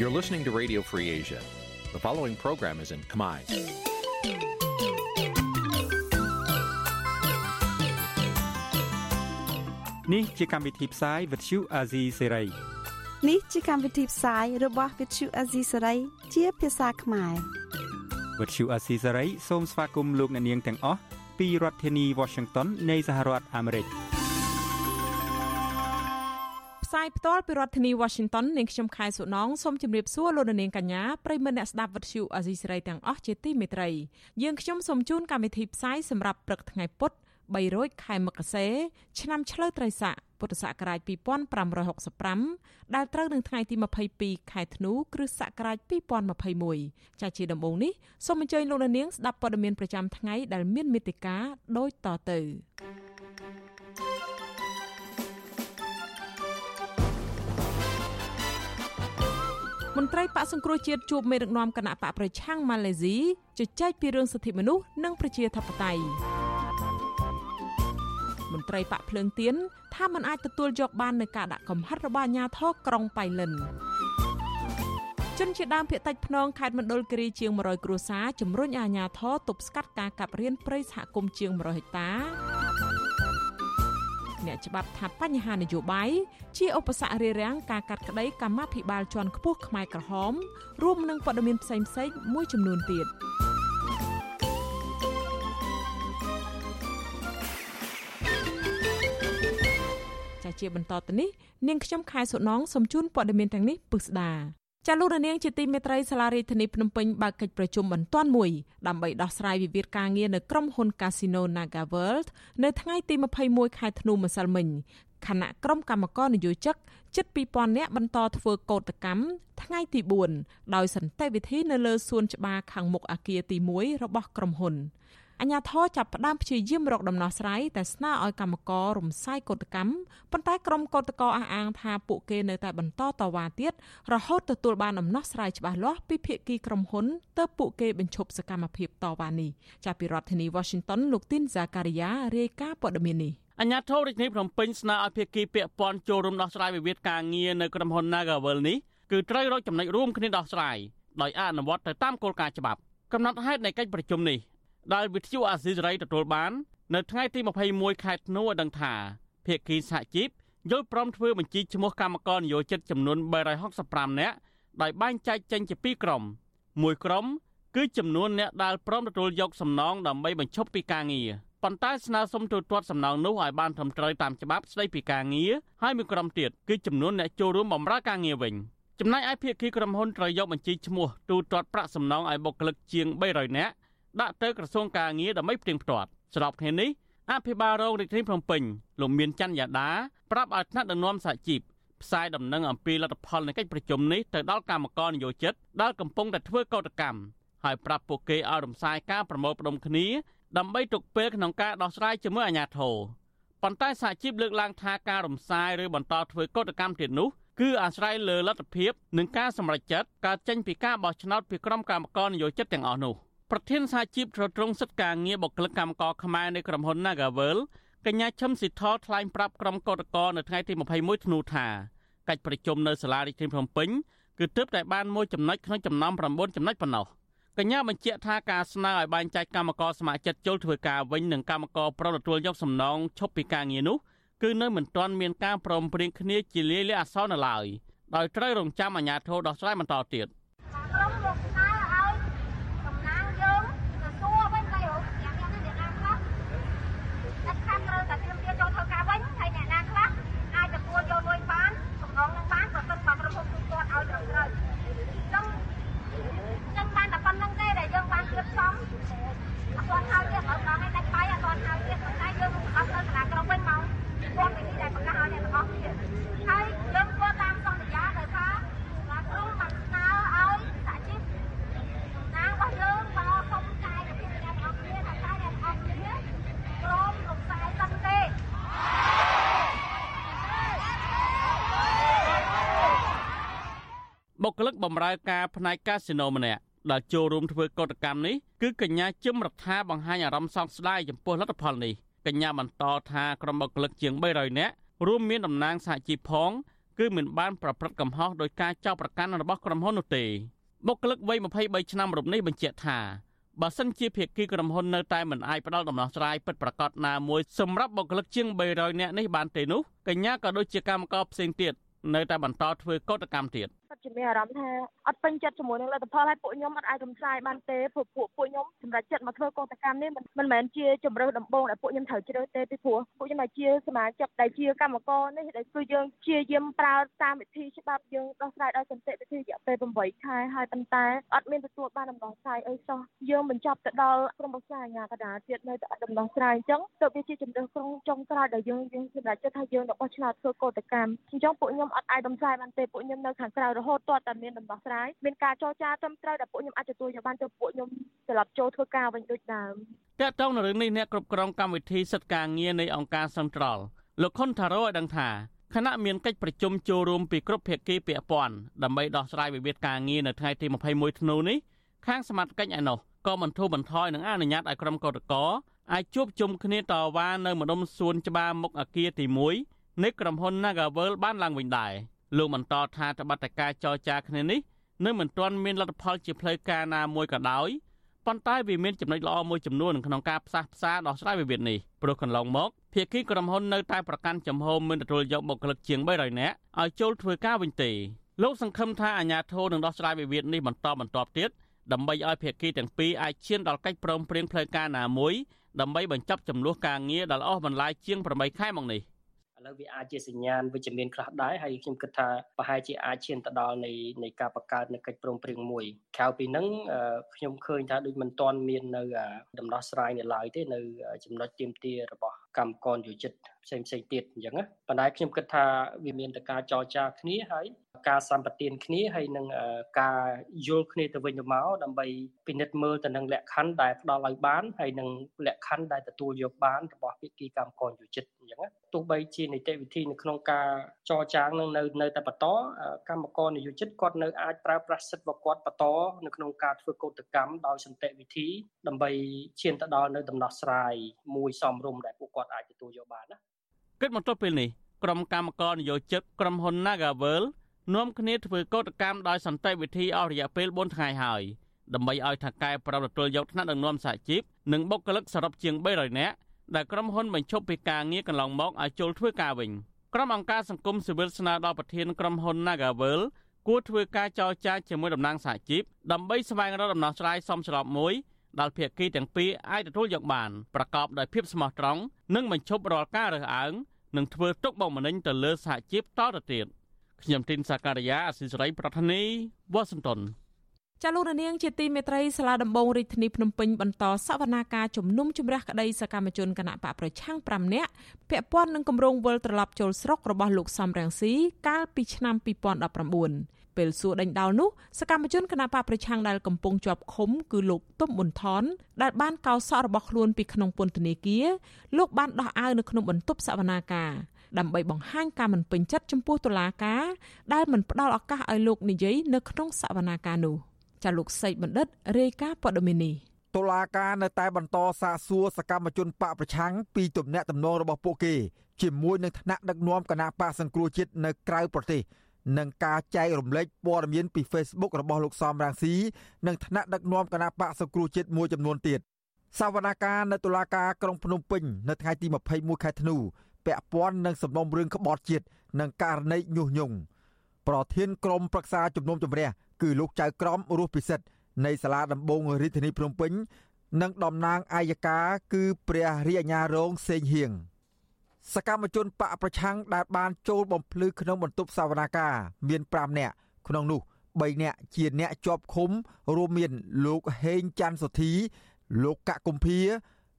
You're listening to Radio Free Asia. The following program is in Khmer. នេះជាកម្មវិធីផ្សាយ Vuthu Azizi Serai នេះជាកម្មវិធីផ្សាយរបស់ Vuthu Azizi Serai ជាភាសាខ្មែរ Vuthu Azizi Serai សូមស្វាគមន៍លោកអ្នកនាងទាំងអស់ពីរដ្ឋធានី Washington នៃសហរដ្ឋអាមេរិក ផ្សាយផ្ទាល់ពីរដ្ឋធានី Washington នាងខ្ញុំខែសុណងសូមជម្រាបសួរលោកនាងកញ្ញាប្រិយមិត្តអ្នកស្ដាប់វិទ្យុអាស៊ីសេរីទាំងអស់ជាទីមេត្រីយើងខ្ញុំសូមជូនកម្មវិធីផ្សាយសម្រាប់ព្រឹកថ្ងៃពុទ្ធ300ខែមករាឆ្នាំឆ្លូវត្រីស័កពុទ្ធសករាជ2565ដែលត្រូវនឹងថ្ងៃទី22ខែធ្នូគ្រិស្តសករាជ2021ចាជាដំបូងនេះសូមអញ្ជើញលោកនាងស្ដាប់ព័ត៌មានប្រចាំថ្ងៃដែលមានមេត្តាដូចតទៅ ន្ត្រីបកសង្គ្រោះជាតិជួបមេដឹកនាំគណៈបកប្រឆាំងម៉ាឡេស៊ីជជែកពីរឿងសិទ្ធិមនុស្សនិងប្រជាធិបតេយ្យមន្ត្រីបកភ្លើងទៀនថាมันអាចទទួលយកបាននៅការដាក់កំហិតរបស់អាជ្ញាធរក្រុងបៃលិនជនជាដើមភៀតតិចភ្នងខេត្តមណ្ឌលគិរីជាង100គ្រួសារជំរុញអាជ្ញាធរទប់ស្កាត់ការកាប់រៀនព្រៃសហគមន៍ជាង100ហិកតា អ្នកច្បាប់ថាបញ្ហានយោបាយជាឧបសគ្គរារាំងការកាត់ក្តីកម្មាភិបាលជាន់ខ្ពស់ខ្មែរក្រហមរួមនឹងព័ត៌មានផ្សេងៗមួយចំនួនទៀតចាជាបន្តទៅនេះនាងខ្ញុំខែសុណងសូមជូនព័ត៌មានទាំងនេះពិស្ដា ចាលោករនាងជាទីមេត្រីសាលារដ្ឋាភិបាលភ្នំពេញបើកកិច្ចប្រជុំបន្ទាន់មួយដើម្បីដោះស្រាយវិវាទការងារនៅក្រុមហ៊ុន Casino Naga World នៅថ្ងៃទី21ខែធ្នូម្សិលមិញខណៈក្រុមកម្មករនយោជិកជិត2000នាក់បន្តធ្វើកោតកម្មថ្ងៃទី4ដោយសន្តិវិធីនៅលើសួនច្បារខាងមុខអគារទី1របស់ក្រុមហ៊ុន អញ្ញាធរចាប់ផ្ដើមព្យាយាមរកដំណោះស្រាយតែស្នើឲ្យកម្មកររំសាយកោតកម្មប៉ុន្តែក្រុមកោតករអះអាងថាពួកគេនៅតែបន្តតវ៉ាទៀតរហូតទទួលបានដំណោះស្រាយច្បាស់លាស់ពីភាគីក្រុមហ៊ុនទើបពួកគេបញ្ឈប់សកម្មភាពតវ៉ានេះចាប់ពីរដ្ឋធានី Washington លោកទីនហ្សាការីយ៉ារាយការណ៍ព័ត៌មាននេះអញ្ញាធិបតេយ្យភ្នំពេញស្នើឲ្យភាគីពាក់ព័ន្ធចូលរួមដោះស្រាយវិវាទការងារនៅក្រុមហ៊ុន Nagavel នេះគឺត្រូវរកចំណុចរួមគ្នាដោះស្រាយដោយអនុវត្តទៅតាមគោលការណ៍ច្បាប់កំណត់ហេតុនៃកិច្ចប្រជុំនេះ ដែលវិទ្យុអាស៊ីសេរីទទួលបាន នៅថ្ងៃទី21ខែធ្នូឲ្យដឹងថាភាគីសហជីពយល់ព្រមធ្វើបញ្ជីឈ្មោះកម្មករនិយោជិតចំនួន365នាក់ដោយបែងចែកចេញជាពីរក្រុមមួយក្រុមគឺចំនួនអ្នកដែលព្រមទទួលយកសំណងដើម្បីបញ្ឈប់ពីការងារប៉ុន្តែស្នើសុំទូទាត់សំណងនោះឲ្យបានត្រឹមត្រូវតាមច្បាប់ស្តីពីការងារហើយមួយក្រុមទៀតគឺចំនួនអ្នកចូលរួមបម្រើការងារវិញចំណែកឯភាគីក្រុមហ៊ុនត្រូវយកបញ្ជីឈ្មោះទូទាត់ប្រាក់សំណងឲ្យបុគ្គលិកជាង300នាក់ ដាក់ទៅក្រសួងការងារដើម្បីផ្ទៀងផ្ទាត់ស្របគ្នានេះអភិបាលរងរាជធានីភ្នំពេញលោកមានច័ន្ទយ៉ាដាប្រាប់ឲ្យថ្នាក់ដឹកនាំសហជីពផ្សាយដំណឹងអំពីលទ្ធផលនៃកិច្ចប្រជុំនេះទៅដល់កម្មករនយោជិតដែលកំពុងតែធ្វើកោតកម្មហើយប្រាប់ពួកគេឲ្យរំសាយការប្រមូលផ្ដុំគ្នាដើម្បីទុកពេលក្នុងការដោះស្រាយជាមួយអាជ្ញាធរប៉ុន្តែសហជីពលើកឡើងថាការរំសាយឬបន្តធ្វើកោតកម្មទៀតនោះគឺអាស្រ័យលើលទ្ធភាពនិងការសម្រេចចិត្តកើតចេញពីការបោះឆ្នោតពីក្រុមកម្មករនយោជិតទាំងអស់នោះ។ ប្រធានសហជីពត្រួតត្រងសិទ្ធិការងារបុគ្គលិកកម្មករខ្មែរនៃក្រុមហ៊ុន Nagavel កញ្ញាឈឹមស៊ីថលថ្លែងប្រាប់ក្រុមកោតក្រនៅថ្ងៃទី21ធ្នូថាកិច្ចប្រជុំនៅសាលារាជធានីភ្នំពេញគឺទើបតែបានមួយចំណុចក្នុងចំណោម9ចំណុចប៉ុណ្ណោះកញ្ញាបញ្ជាក់ថាការស្នើឲ្យបែងចែកកម្មករស្ម័គ្រចិត្តចូលធ្វើការវិញនិងកម្មករប្រំទទួលយកសំណងឈប់ពីការងារនោះគឺនៅមិនទាន់មានការព្រមព្រៀងគ្នាជាលាយលក្ខណ៍អសរនៅឡើយដោយត្រូវរងចាំអាជ្ញាធរដោះស្រាយបន្តទៀត។ បុគ្គលិកបម្រើការផ្នែកកាស៊ីណូម្នាក់ដែលចូលរួមធ្វើកតកម្មនេះគឺកញ្ញាជឹមរដ្ឋាបង្ហាញអារម្មណ៍សោកស្ដាយចំពោះលទ្ធផលនេះកញ្ញាបន្តថាក្រុមបុគ្គលិកជាង300នាក់រួមមានតំណាងសហជីពផងគឺមិនបានប្រព្រឹត្តកំហុសដោយការចោទប្រកាន់របស់ក្រុមហ៊ុននោះទេបុគ្គលិកវ័យ23ឆ្នាំរូបនេះបញ្ជាក់ថាបើសិនជាភាគីក្រុមហ៊ុននៅតែមិនអាចផ្ដល់ដំណោះស្រាយពិតប្រាកដណាមួយសម្រាប់បុគ្គលិកជាង300នាក់នេះបានទេនោះកញ្ញាក៏ដូចជាកម្មករផ្សេងទៀតនៅតែបន្តធ្វើកោតកម្មទៀត ពិតជាមានអារម្មណ៍ថាអត់ពេញចិត្តជាមួយនឹងលទ្ធផលហើយពួកខ្ញុំអត់អាចរំសាយបានទេព្រោះពួកពួកខ្ញុំសម្រាប់ចិត្តមកធ្វើកោតកម្មនេះមិនមិនមែនជាជំរើសដំបូងដែលពួកខ្ញុំត្រូវជ្រើសទេពីព្រោះពួកខ្ញុំអាចជាសមាជិកដែលជាកម្មករនេះដែលគឺយើងជាយាមប្រើតាមវិធីច្បាប់យើងដោះស្រាយដោយសន្តិវិធីរយៈពេល8ខែហើយប៉ុន្តែអត់មានទទួលបានដំណោះស្រាយអីសោះយើងបញ្ចប់ទៅដល់ក្រុមប្រឹក្សាអាជ្ញាកណ្ដាលទៀតនៅតែអត់ដំណោះស្រាយអញ្ចឹងទៅវាជាជំរើសក្រុងចុងក្រោយដែលយើងយើងសម្រាប់ចិត្តថាយើងនឹងបោះឆ្នោតធ្វើកោតកម្មអញ្ចឹងពួកខ្ញុំអត់អាចដំស្រាយបានទេពួកខ្ញុំនៅខាងក្រៅរហូតទាល់តែមានដំណោះស្រាយមានការចរចាត្រឹមត្រូវដែលពួកខ្ញុំអាចទទួលយកបានទៅពួកខ្ញុំត្រឡប់ចូលធ្វើការវិញដូចដើមតើតើនៅរឿងនេះអ្នកគ្រប់គ្រងកម្មវិធីសិទ្ធិការងារនៃអង្គការសង្ត្រលលោកខុនថារ៉ូឲ្យដឹងថាគណៈមានកិច្ចប្រជុំចូលរួមពីគ្រប់ភាគីពាក់ព័ន្ធដើម្បីដោះស្រាយវិវាទការងារនៅថ្ងៃទី21ធ្នូនេះខាងសមាជិកឯណោះក៏មិនធូរបន្ថយនឹងអនុញ្ញាតឲ្យក្រុមកោតក្រអាចជួបជុំគ្នាតវ៉ានៅម្ដុំសួនច្បារមុខអគារទី1នៃក្រុមហ៊ុន Nagavel បានឡើងវិញដែរ លោកបន្តថាតបតការចរចាគ្នានេះនៅមិនទាន់មានលទ្ធផលជាផ្លូវការណាមួយក៏ដោយប៉ុន្តែវាមានចំណុចល្អមួយចំនួនក្នុងការផ្សះផ្សាដោះស្រាយវិវាទនេះព្រោះកន្លងមកភាគីក្រុមហ៊ុននៅតែប្រកាន់ចំហមិនទទួលយកបុគ្គលិកជាង300នាក់ឲ្យចូលធ្វើការវិញទេលោកសង្ឃឹមថាអាជ្ញាធរនឹងដោះស្រាយវិវាទនេះបន្តបន្តទៀតដើម្បីឲ្យភាគីទាំងពីរអាចឈានដល់កិច្ចព្រមព្រៀងផ្លូវការណាមួយដើម្បីបញ្ចប់ចំនួនការងារដែលអស់បន្លាយជាង8ខែមកនេះ ឥឡូវវាអាចជាសញ្ញាណវិជ្ជមានខ្លះដែរហើយខ្ញុំគិតថាប្រហែលជាអាចឈានទៅដល់នៃនៃការបង្កើតនៅកិច្ចព្រមព្រៀងមួយក្រៅពីហ្នឹងខ្ញុំឃើញថាដូចមិនទាន់មាននៅដំណោះស្រាយនៅឡើយទេនៅចំណុចទៀមទារបស់កម្មករយោជិតផ្សេងផ្សេងទៀតអញ្ចឹងណាប៉ុន្តែខ្ញុំគិតថាវាមានតែការចរចាគ្នាហើយការសម្បទានគ្នាហើយនឹងការយល់គ្នាទៅវិញទៅមកដើម្បីពិនិត្យមើលទៅនឹងលក្ខខណ្ឌដែលផ្ដល់ឲ្យបានហើយនឹងលក្ខខណ្ឌដែលទទួលយកបានរបស់ភាគីកម្មករយោជិតអញ្ចឹងទោះបីជានីតិវិធីនៅក្នុងការចរចានឹងនៅនៅតែបន្តកម្មករនិយោជិតគាត់នៅអាចប្រើប្រាស់សិទ្ធិរបស់គាត់បន្តនៅក្នុងការធ្វើកោតកម្មដោយសន្តិវិធីដើម្បីឈានទៅដល់នៅដំណោះស្រាយមួយសមរម្យដែលពួកគាត់អាចទទួលយកបានណាគិតមកទល់ពេលនេះក្រុមកម្មករនយោជិតក្រុមហ៊ុន Nagavel នាំគ្នាធ្វើកោតកម្មដោយសន្តិវិធីអស់រយៈពេល4ថ្ងៃហើយដើម្បីឲ្យថៅកែប្រំទទួលយកថ្នាក់ដឹកនាំសហជីពនិងបុគ្គលិកសរុបជាង300នាក់ដែលក្រុមហ៊ុនបញ្ឈប់ពីការងារកន្លងមកឲ្យចូលធ្វើការវិញក្រុមអង្គការសង្គមស៊ីវិលស្នើដល់ប្រធានក្រុមហ៊ុន Nagavel គួរធ្វើការចរចាជាមួយតំណាងសហជីពដើម្បីស្វែងរកដំណោះស្រាយសមស្របមួយដែលភាគីទាំងពីរអាចទទួលយកបានប្រកបដោយភាពស្មោះត្រង់និងបញ្ឈប់រាល់ការរើសអើងនិងធ្វើទុកបុកម្នេញទៅលើសហជីពតទៅទៀត ខ្ញុំទីនសាការីយ៉ាអស៊ីសេរីប្រធានីវ៉ាស៊ីនតោនចាលោករនាងជាទីមេត្រីសាលាដំបងរាជធានីភ្នំពេញបន្តសវនាការជំនុំជម្រះក្តីសកម្មជនគណៈបកប្រឆាំង5នាក់ពាក់ព័ន្ធនឹងគម្រោងវិលត្រឡប់ចូលស្រុករបស់លោកសំរងស៊ីកាលពីឆ្នាំ2019ពេលសួរដេញដោលនោះសកម្មជនគណបកប្រឆាំងដែលកំពុងជាប់ឃុំគឺលោកទុំប៊ុនថនដែលបានកោសក់របស់ខ្លួនពីក្នុងពន្ធនាគារលោកបានដោះអាវនៅក្នុងបន្ទប់សវនាការ ដើម្បីបង្ហាញការមិនពេញចិត្តចំពោះតុលាការដែលមិនផ្ដល់ឱកាសឲ្យលោកនិយាយនៅក្នុងសវនាការនោះចាលោកសេកបណ្ឌិតរាយការណ៍ព័ត៌មាននេះតុលាការនៅតែបន្តសាកសួរសកម្មជនបកប្រឆាំងពីទំនាក់ទំនងរបស់ពួកគេជាមួយនឹងថ្នាក់ដឹកនាំគណៈបកសង្គ្រោះជាតិនៅក្រៅប្រទេសនិងការចែករំលែកព័ត៌មានពី Facebook របស់លោកសំរាំងស៊ីនិងថ្នាក់ដឹកនាំគណៈបកសង្គ្រោះជាតិមួយចំនួនទៀតសវនកម្មនៅតុលាការក្រុងភ្នំពេញនៅថ្ងៃទី21ខែធ្នូ ពាក់ព័ន្ធនឹងសំណុំរឿងក្បត់ជាតិនិងករណីញុះញង់ប្រធានក្រុមប្រឹក្សាជំនុំជម្រះគឺលោកចៅក្រមរស់ពិសិដ្ឋនៃសាលាដំបងរាជធានីភ្នំពេញនិងតំណាងអាយកាគឺព្រះរាជអាជ្ញារងសេងហៀងសកម្មជនបកប្រឆាំងដែលបានចូលបំភ្លឺក្នុងបន្ទប់សវនាការមាន5នាក់ក្នុងនោះ3នាក់ជាអ្នកជាប់ឃុំរួមមានលោកហេងច័ន្ទសុធី លោកកកុម្ភា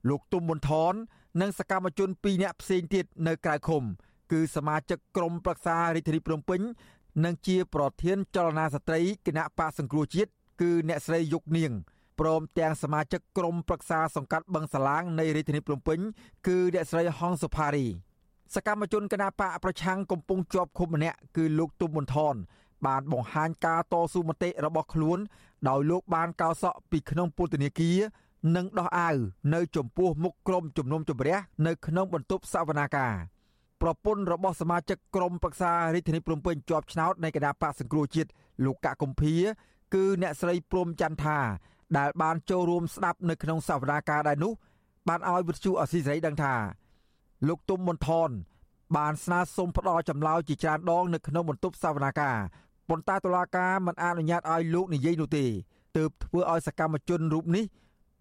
លោកទុំមន្ថន និងសកម្មជន2នាក់ផ្សេងទៀតនៅក្រៅឃុំ គឺសមាជិកក្រុមប្រឹក្សារាជធានីភ្នំពេញនិងជាប្រធានចលនាស្ត្រីគណៈបកសង្គ្រោះជាតិគឺអ្នកស្រីយុគនាងព្រមទាំងសមាជិកក្រុមប្រឹក្សាសង្កាត់បឹងសាឡាងនៃរាជធានីភ្នំពេញគឺអ្នកស្រីហងសុផារីសកម្មជនគណបកប្រឆាំងកំពុងជាប់ឃុំម្នាក់គឺលោកទុំមន្ថនបានបង្ហាញការតស៊ូមតិរបស់ខ្លួនដោយលោកបានកោសក់ពីក្នុងពន្ធនាគារ និងដោះអាវនៅចំពោះមុខក្រុមជំនុំជម្រះនៅក្នុងបន្ទប់សវនាការប្រពន្ធរបស់សមាជិកក្រុមប្រឹក្សារាជធានីភ្នំពេញជាប់ឆ្នោតនៃគណៈបកសង្គ្រោះជាតិលោកកកកំភៀគឺអ្នកស្រីព្រំចន្ទថាដែលបានចូលរួមស្ដាប់នៅក្នុងសវនាការដែរនោះបានឲ្យវិទ្យុអស៊ីសេរីដឹងថាលោកទុំមន្ថនបានស្នើសុំផ្ដល់ចម្លើយជាច្រើនដងនៅក្នុងបន្ទប់សវនាការប៉ុន្តែតុលាការមិនអនុញ្ញាតឲ្យលោកនិយាយនោះទេទើបធ្វើឲ្យសកម្មជនរូបនេះ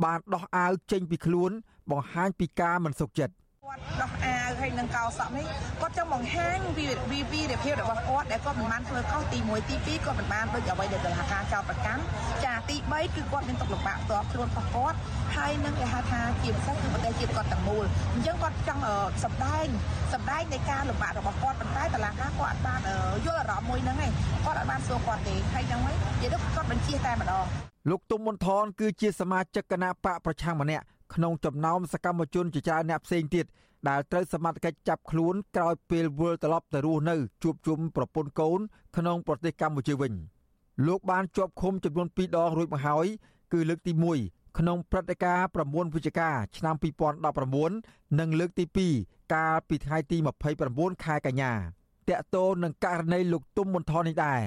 បានដោះអាវចេញពីខ្លួន បង្ហាញពីការមិនសុខចិត្តគាត់ដោះអាវហើយនឹងកោសក់នេះគាត់ចង់បង្ហាញពីពីពីរបៀបរបស់គាត់ដែលគាត់មិនបានធ្វើខុសទី1ទី2គាត់មិនបានដូចអ្វីដែលតុលាការចោទប្រកាន់ចាទី3គឺគាត់មានទុកលំបាកផ្ទាល់ខ្លួនរបស់គាត់ហើយនឹងគេហៅថាជាពិសេសគឺប្រទេសជាតិគាត់ទាំងមូលអញ្ចឹងគាត់ចង់សម្ដែងសម្ដែងនៃការលំបាករបស់គាត់ប៉ុន្តែតុលាការគាត់អត់បានយល់អារម្មណ៍មួយហ្នឹងឯងគាត់អត់បានសួរគាត់ទេហើយចឹងហ្នឹងនិយាយទៅគាត់បញ្ជាតែម្ដង លោកទុំមុនថនគឺជាសមាជិកគណៈបកប្រឆាំងម្នាក់ក្នុងចំណោមសកម្មជនជាច្រើនអ្នកផ្សេងទៀតដែលត្រូវសមត្ថកិច្ចចាប់ខ្លួនក្រោយពេលវិលត្រឡប់ទៅរស់នៅជួបជុំប្រពន្ធកូនក្នុងប្រទេសកម្ពុជាវិញលោកបានជាប់ឃុំចំនួន2ដងរួចមកហើយគឺលើកទី1ក្នុងព្រឹត្តិការណ៍9វិច្ឆិកាឆ្នាំ2019និងលើកទី2កាលពីថ្ងៃទី29ខែកញ្ញាតកតូននឹងករណីលោកទុំមន្ថននេះដែរ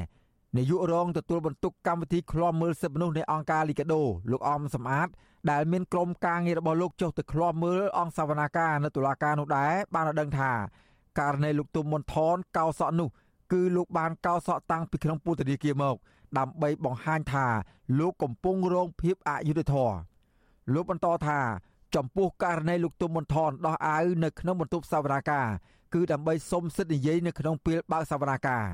នាយករងទទួលបន្ទុកកម្មវិធីឃ្លាំមើលសិទ្ធិមនុស្សនៃអង្គការលីកាដូលោកអមសំអាតដែលមានក្រុមការងាររបស់លោកចុះទៅឃ្លាំមើលអង្គសវនាការនៅតុលាការនោះដែរបានដឹងថាករណីលោកទុំមន្ថនកោសក់នោះគឺលោកបានកោសក់តាំងពីក្នុងពន្ធនាគារមក ដើម្បីបង្ហាញថាលោកកំពុងរងភាពអយុត្តិធម៌លោកបន្តថាចំពោះករណីលោកទុំមន្ថនដោះអាវនៅក្នុងបន្ទប់សវនាការគឺដើម្បីសុំសិទ្ធិនិយាយនៅក្នុងពេលបើកសវនាការ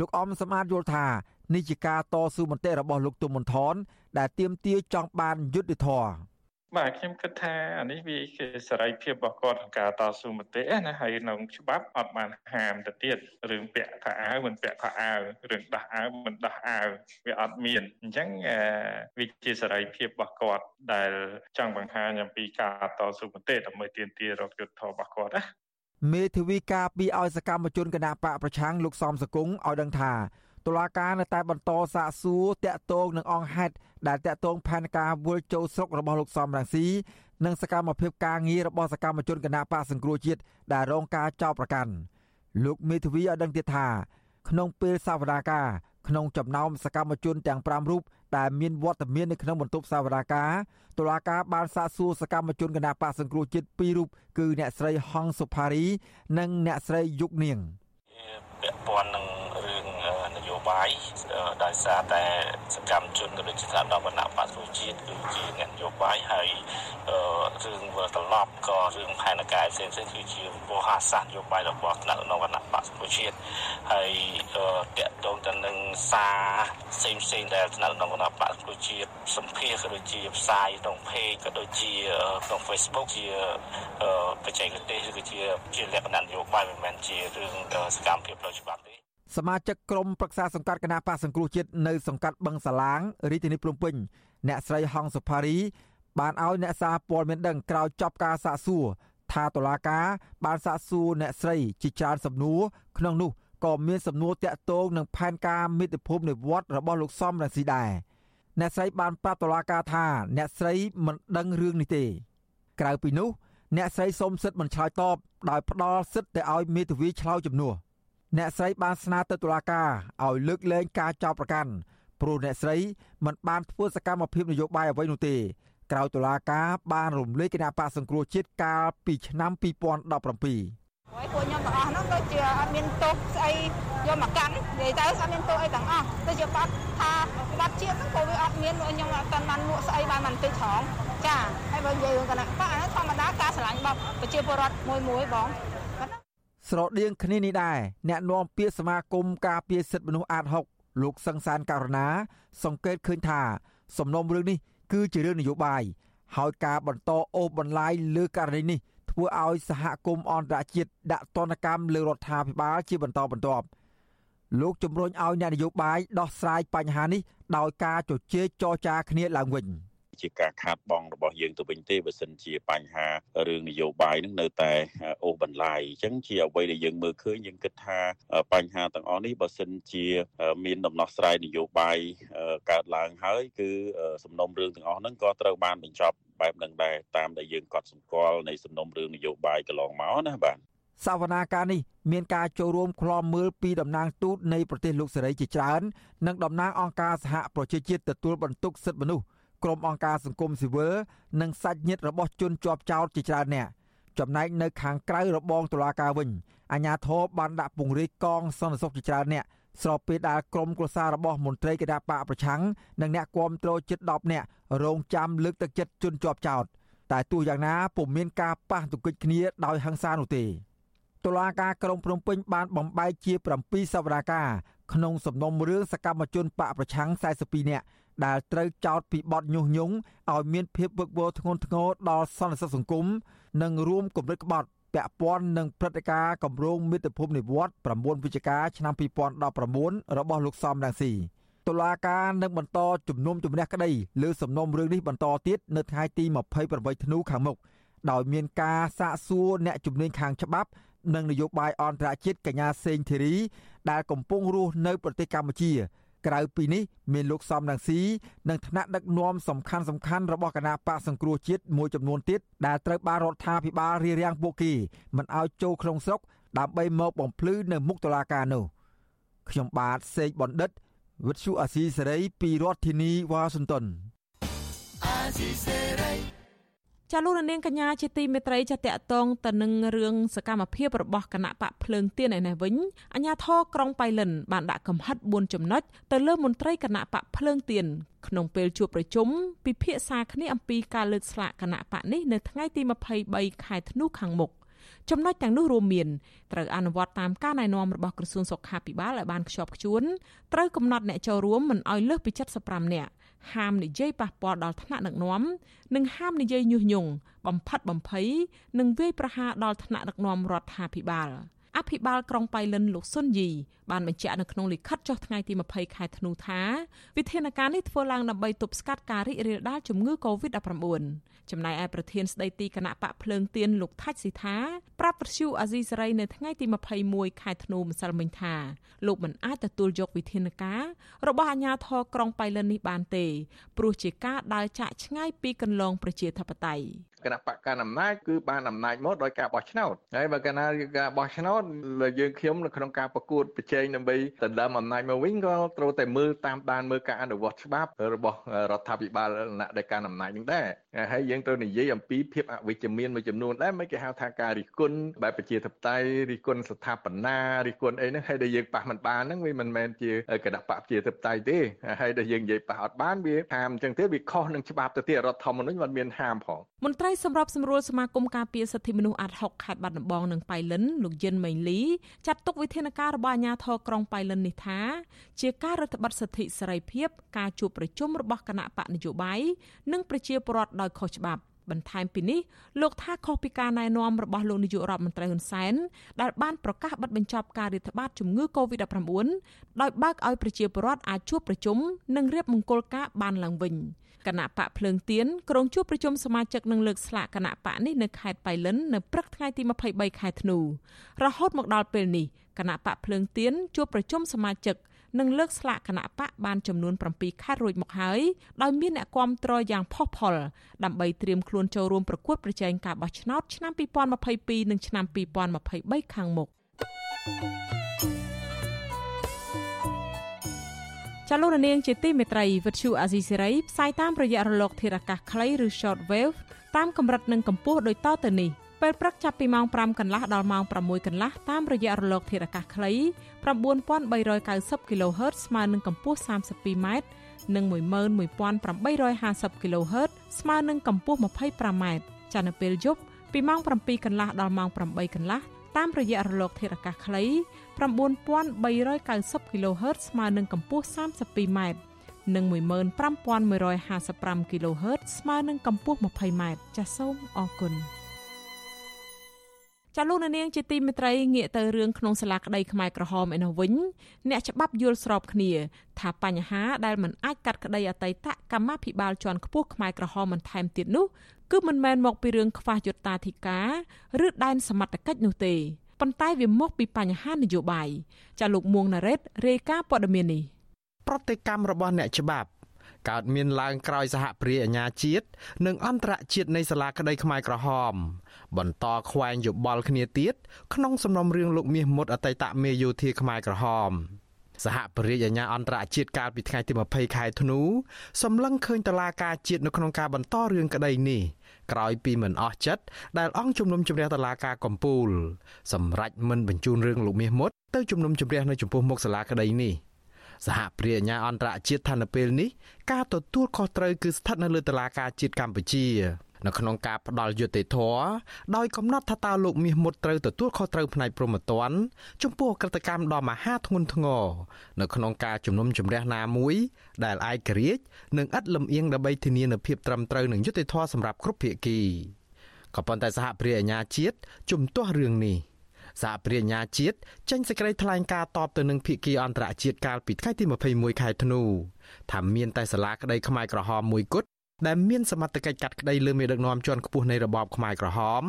លោកអំសម្បត្តិយល់ថានេះជាការតស៊ូមតិរបស់លោកទុំមន្ថនដែលទាមទារចង់បានយុត្តិធម៌បាទខ្ញុំគិតថាអានេះវាជាសេរីភាពរបស់គាត់ក្នុងការតស៊ូមតិណាហើយក្នុងច្បាប់អត់បានហាមទៅទៀតរឿងពាក់ខោអាវមិនពាក់ខោអាវរឿងដោះអាវមិនដោះអាវវាអត់មានអញ្ចឹងវាជាសេរីភាពរបស់គាត់ដែលចង់បង្ហាញអំពីការតស៊ូមតិដើម្បីទាមទាររកយុត្តិធម៌របស់គាត់ណា មេធាវីការពីឲ្យសកម្មជនគណៈបកប្រឆាំងលោកសំសកុងឲ្យដឹងថាតុលាការនៅតែបន្តសាកសួរតាក់ទងនឹងអង្គហេតុដែលតាក់ទងផែនការវិលចូលស្រុករបស់លោកសំរងស៊ីនិងសកម្មភាពការងាររបស់សកម្មជនគណៈបកសង្គ្រោះជាតិដែលរងការចោទប្រកាន់លោកមេធាវីឲ្យដឹងទៀតថាក្នុងពេលសវនាការក្នុងចំណោមសកម្មជនទាំង5រូប ដែលមានវត្តមាននៅក្នុងបន្ទប់សវនាការតុលាការបានសាកសួរសកម្មជនគណៈបកសង្គ្រោះជាតិ2រូបគឺអ្នកស្រីហងសុផារី និងអ្នកស្រីយុគនាងពាក់ព័ន្ធនឹងបាយ ដោយសារតែសកម្មជនក៏ដូចជាស្ថាប័នគណៈបក្សប្រជាជាតិគឺជាអ្នកនយោបាយហើយរឿងវិលត្រឡប់ក៏រឿងផែនការផ្សេងផ្សេងគឺជាវោហាសាស្ត្រនយោបាយរបស់ថ្នាក់នៅគណៈបក្សប្រជាជាតិហើយតកតងទៅនឹងសារផ្សេងផ្សេងដែលថ្នាក់នៅគណៈបក្សប្រជាជាតិសម្ភារក៏ដូចជាផ្សាយក្នុង page ក៏ដូចជាក្នុង Facebook ជាបច្ចេកទេសឬក៏ជាជាលក្ខណៈនយោបាយមិនមែនជារឿងសកម្មភាពផ្លូវច្បាប់ទេ សមាជិកក្រុមប្រឹក្សាសង្កាត់គណៈបកសង្គ្រោះជាតិនៅសង្កាត់បឹងសាឡាងរាជធានីភ្នំពេញអ្នកស្រីហងសុផារី បានឲ្យអ្នកសារព័ត៌មានដឹងក្រោយចប់ការសាកសួរថាតុលាការបានសាកសួរអ្នកស្រីជាច្រើនសំណួរក្នុងនោះក៏មានសំណួរតាក់ទងនឹងផែនការមេតិភូមិនិវត្តរបស់លោកសំរងស៊ីដែរអ្នកស្រីបានប្រាប់តុលាការថាអ្នកស្រីមិនដឹងរឿងនេះទេ ក្រៅពីនោះ អ្នកស្រីសូមសិទ្ធិមិនឆ្លើយតបដោយផ្ដល់សិទ្ធិទៅឲ្យមេធាវីឆ្លើយជំនួស អ្នកស្រីបានស្នើទៅតុលាការឲ្យលើកលែងការចោទប្រកាន់ព្រោះអ្នកស្រីមិនបានធ្វើសកម្មភាពនយោបាយអ្វីនោះទេក្រោយតុលាការបានរំលែកគណៈបកសង្គ្រោះជាតិកាលពីឆ្នាំ2017ហើយពួកខ្ញុំទាំងអស់ហ្នឹងដូចជាអត់មានទោសស្អីយកមកកាន់និយាយទៅអត់មានទោសអីទាំងអស់ដូចជាបាត់ថាបាត់ជាតិហ្នឹងក៏វាអត់មានខ្ញុំអត់តាន់បានមួកស្អីបានមិនតិចត្រង់ចាហើយបើនិយាយរឿងគណៈបកអាធម្មតាការឆ្លាញ់បបប្រជាពលរដ្ឋមួយមួយបង ស្រដៀងគ្នានេះដែរអ្នកនាំពាក្យសមាគមការពារសិទ្ធិមនុស្សអាត6លោកសង្សានករណា សង្កេតឃើញថា សំណុំរឿងនេះគឺជារឿងនយោបាយហើយការបន្តអូសបន្លាយលើករណីនេះធ្វើឲ្យសហគមន៍អន្តរជាតិដាក់ទណ្ឌកម្មលើរដ្ឋាភិបាលជាបន្តបន្ទាប់លោកជំរុញឲ្យអ្នកនយោបាយដោះស្រាយបញ្ហានេះដោយការជជែកចរចាគ្នាឡើងវិញ។ ជាការខាតបង់របស់យើងទៅវិញទេបើសិនជាបញ្ហារឿងនយោបាយនឹងនៅតែអូសបន្លាយអញ្ចឹងជាអ្វីដែលយើងមើលឃើញយើងគិតថាបញ្ហាទាំងអស់នេះបើសិនជាមានដំណោះស្រាយនយោបាយកើតឡើងហើយគឺសំណុំរឿងទាំងអស់ហ្នឹងក៏ត្រូវបានបញ្ចប់បែបហ្នឹងដែរតាមដែលយើងកត់សម្គាល់នៃសំណុំរឿងនយោបាយកន្លងមកណាបាទសវនាការនេះមានការចូលរួមក្លំមើលពីតំណាងទូតនៃប្រទេសលោកសេរីជាច្រើន និងតំណាងអង្គការសហប្រជាជាតិទទួលបន្ទុកសិទ្ធិមនុស្ស ក្រុមអង្គការសង្គមស៊ីវិលនិងសាច់ញាតិរបស់ជនជាប់ចោតជាច្រើនអ្នកចំណែកនៅខាងក្រៅរបងតុលាការវិញអាជ្ញាធរបានដាក់ពង្រាយកងសន្តិសុខជាច្រើនអ្នកស្របពេលដែលក្រុមគ្រួសាររបស់មន្ត្រីគណៈបកប្រឆាំងនិងអ្នកគាំទ្រជិត10នាក់រងចាំលើកទឹកចិត្តជនជាប់ចោតតែទោះយ៉ាងណាពុំមានការប៉ះទង្គិចគ្នាដោយហិង្សានោះទេតុលាការក្រុងភ្នំពេញបានបំបែកជា7សវនាការក្នុងសំណុំរឿងសកម្មជនបកប្រឆាំង42នាក់ ដែលត្រូវចោទពីបទញុះញង់ឲ្យមានភាពវឹកវរធ្ងន់ធ្ងរដល់សន្តិសុខសង្គមនិងរួមគំនិតក្បត់ពាក់ព័ន្ធនឹងព្រឹត្តិការណ៍កម្រោងមាតុភូមិនិវត្ត9វិច្ឆិកាឆ្នាំ2019របស់លោកសំរងស៊ីតុលាការនឹងបន្តជំនុំជម្រះក្តីលើសំណុំរឿងនេះបន្តទៀតនៅថ្ងៃទី28ធ្នូខាងមុខដោយមានការសាកសួរអ្នកជំនាញខាងច្បាប់និងនយោបាយអន្តរជាតិកញ្ញាសេងធីរីដែលកំពុងរស់នៅប្រទេសកម្ពុជា ក្រៅពីនេះមានលោកសំរងស៊ីនិងថ្នាក់ដឹកនាំសំខាន់សំខាន់របស់គណៈបកសង្គ្រោះជាតិមួយចំនួនទៀតដែលត្រូវបានរដ្ឋាភិបាលរារាំងពួកគេមិនឲ្យចូលក្នុងស្រុកដើម្បីមកបំភ្លឺនៅមុខតុលាការនោះខ្ញុំបាទសេកបណ្ឌិតវិទ្យុអាស៊ីសេរីពីរដ្ឋធានីវ៉ាស៊ីនតោនអាស៊ីសេរី ចាលោកនាងកញ្ញាជាទីមេត្រីចាតកតងទៅនឹងរឿងសកម្មភាពរបស់គណៈបកភ្លើងទៀនឯនេះវិញអាញាធរក្រុងបៃលិនបានដាក់កំហិត4ចំណុចទៅលើមន្ត្រីគណៈបកភ្លើងទៀនក្នុងពេលជួបប្រជុំពិភាក្សាគ្នាអំពីការលើកស្លាកគណៈបកនេះនៅថ្ងៃទី23ខែធ្នូខាងមុខចំណុចទាំងនោះរួមមានត្រូវអនុវត្តតាមការណែនាំរបស់ក្រសួងសុខាភិបាលឲ្យបានខ្ជាប់ខ្ជួនត្រូវកំណត់អ្នកចូលរួមមិនឲ្យលើសពី75នាក់ ហាមនិយាយប៉ះពាល់ដល់ថ្នាក់ដឹកនាំនិងហាមនិយាយញុះញង់បំផិតបំភ័យនិងវាយប្រហារដល់ថ្នាក់ដឹកនាំរដ្ឋាភិបាល អភិបាលក្រុងបៃលិនលោកសុនយីបានបញ្ជាក់នៅក្នុងលិខិតចុះថ្ងៃទី20ខែធ្នូថាវិធានការនេះធ្វើឡើងដើម្បីទប់ស្កាត់ការរីករាលដាលជំងឺ Covid-19 ចំណែកឯប្រធានស្ដីទីគណៈបកភ្លើងទៀនលោកថាច់ស៊ីថាប្រាប់វិទ្យុអាស៊ីសេរីនៅថ្ងៃទី21ខែធ្នូម្សិលមិញថាលោកមិនអាចទទួលយកវិធានការរបស់អាជ្ញាធរក្រុងបៃលិននេះបានទេព្រោះជាការដើរចាក់ឆ្ងាយពីកន្លងប្រជាធិបតេយ្យ គណៈបកកណ្ដាលអំណាចគឺបានអំណាចមកដោយការបោះឆ្នោតហើយបើកាលណាការបោះឆ្នោតយើងខ្ញុំនៅក្នុងការប្រកួតប្រជែងដើម្បីដណ្ដើមអំណាចមកវិញក៏ត្រូវតែមើលតាមដានមើលការអនុវត្តច្បាប់របស់រដ្ឋាភិបាលអ្នកដែលកាន់អំណាចនឹងដែរហើយយើងត្រូវនិយាយអំពីភាពអវិជ្ជមានមួយចំនួនដែរមិនគេហៅថាការរិះគន់បែបប្រជាធិបតេយ្យរិះគន់ស្ថាបនារិះគន់អីហ្នឹងហើយដែលយើងប៉ះមិនបានហ្នឹងវាមិនមែនជាគណៈបកប្រជាធិបតេយ្យទេហើយដែលយើងនិយាយប៉ះអត់បានវាហាមអញ្ចឹងទេវាខុសនឹងច្បាប់ទៅទៀតរដ្ឋធម្មនុញ្ញមិនមានហាមផងមន្ត្រីសម្របសម្រួលសមាគមការពារសិទ្ធិមនុស្សអាត់ហុកខេត្តបាត់ដំបងនិងបៃលិនលោកយិនមេងលីចាត់ទុកវិធានការរបស់អាជ្ញាធរក្រុងបៃលិននេះថាជាការរដ្ឋបတ်សិទ្ធិសេរីភាព ការជួបប្រជុំរបស់គណៈបកនយោបាយនិងប្រជាពលរដ្ឋដោយខុសច្បាប់ បន្ថែមពីនេះលោកថាខុសពីការណែនាំរបស់លោកនាយករដ្ឋមន្ត្រីហ៊ុនសែនដែលបានប្រកាសបិទបញ្ចប់ការរាតត្បាតជំងឺ Covid-19 ដោយបើកឲ្យប្រជាពលរដ្ឋអាចជួបប្រជុំនិងរៀបមង្គលការបានឡើងវិញគណៈបកភ្លើងទៀនក្រុងជួបប្រជុំសមាជិកនឹងលើកស្លាកគណៈបកនេះនៅខេត្តបៃលិននៅព្រឹកថ្ងៃទី23ខែធ្នូរហូតមកដល់ពេលនេះគណៈបកភ្លើងទៀនជួបប្រជុំសមាជិក និងលើកស្លាកគណៈបកបានចំនួន7ខេត្តរួចមកហើយដោយមានអ្នកគាំទ្រយ៉ាងផុសផុលដើម្បីត្រៀមខ្លួនចូលរួមប្រកួតប្រជែងការបោះឆ្នោតឆ្នាំ2022និងឆ្នាំ2023ខាងមុខចាលោករនាងជាទីមេត្រីវិទ្យុអាស៊ីសេរីផ្សាយតាមរយៈរលកធារកាសខ្លីឬ short wave តាមកម្រិតនិងកម្ពស់ដូចតទៅនេះ ពេលព្រឹកចាប់ពីម៉ោង5កន្លះដល់ម៉ោង6កន្លះតាមរយៈរលកធារកាសខ្លី9390 kHz ស្មើនឹងកម្ពស់ 32m និង11850 kHz ស្មើនឹងកម្ពស់ 25m ចានៅពេលយប់ពីម៉ោង7កន្លះដល់ម៉ោង8កន្លះតាមរយៈរលកធារកាសខ្លី9390 kHz ស្មើនឹងកម្ពស់ 32m និង15155 kHz ស្មើនឹងកម្ពស់ 20m ចាសសូមអរគុណ ចាលោកនាងជាទីមេត្រីងាកទៅរឿងក្នុងសាលាក្តីខ្មែរក្រហមឯនោះវិញអ្នកច្បាប់យល់ស្របគ្នាថាបញ្ហាដែលមិនអាចកាត់ក្តីអតីតកម្មាភិបាលជាន់ខ្ពស់ខ្មែរក្រហមបន្ថែមទៀតនោះគឺមិនមែនមកពីរឿងខ្វះយុត្តាធិការឬដែនសមត្ថកិច្ចនោះទេប៉ុន្តែវាមកពីបញ្ហានយោបាយចាលោកមួងណារ៉េតរាយការណ៍ព័ត៌មាននេះប្រតិកម្មរបស់អ្នកច្បាប់ កើតមានឡើងក្រោយសហព្រាអាញាជាតិនិងអន្តរជាតិនៃសាលាក្តីខ្មែរក្រហម បន្តខ្វែងយោបល់គ្នាទៀតក្នុងសំណុំរឿងលោកមាសមុតអតីតមេយោធាខ្មែរក្រហមសហបរិយាអាញាអន្តរជាតិកាលពីថ្ងៃទី20ខែធ្នូសម្លឹងឃើញតឡាការជាតិនៅក្នុងការបន្តរឿងក្តីនេះក្រោយពីមិនអស់ចិត្តដែលអង្គជំនុំជម្រះតឡាការកំពូលសម្រេចមិនបញ្ជូនរឿងលោកមាសមុតទៅជំនុំជម្រះនៅចំពោះមុខសាលាក្តីនេះ សហព្រាញ្ញាអន្តរជាតិថានៅពេលនេះការទទួលខុសត្រូវគឺស្ថិតនៅលើតុលាការជាតិកម្ពុជានៅក្នុងការផ្ដាល់យុត្តិធម៌ដោយកំណត់ថាតើលោកមាសមុតត្រូវទទួលខុសត្រូវផ្នែកព្រហ្មទណ្ឌចំពោះក្រតកម្មដ៏មហាធ្ងន់ធ្ងរនៅក្នុងការជំនុំជម្រះណាមួយ ដែលឯករាជ្យនិងឥតលំអៀងដើម្បីធានានូវភាពត្រឹមត្រូវនិងយុត្តិធម៌សម្រាប់គ្រប់ភាគីក៏ប៉ុន្តែសហព្រាអាជ្ញាជាតិជំទាស់រឿងនេះ សហព្រាញ្ញាជាតិចេញសេចក្តីថ្លែងការណ៍តបទៅនឹងភាគីអន្តរជាតិកាលពីថ្ងៃទី21ខែធ្នូថាមានតែសាលាក្តីខ្មែរក្រហមមួយគត់ដែលមានសមត្ថកិច្ចកាត់ក្តីលើមេដឹកនាំជាន់ខ្ពស់នៃរបបខ្មែរក្រហម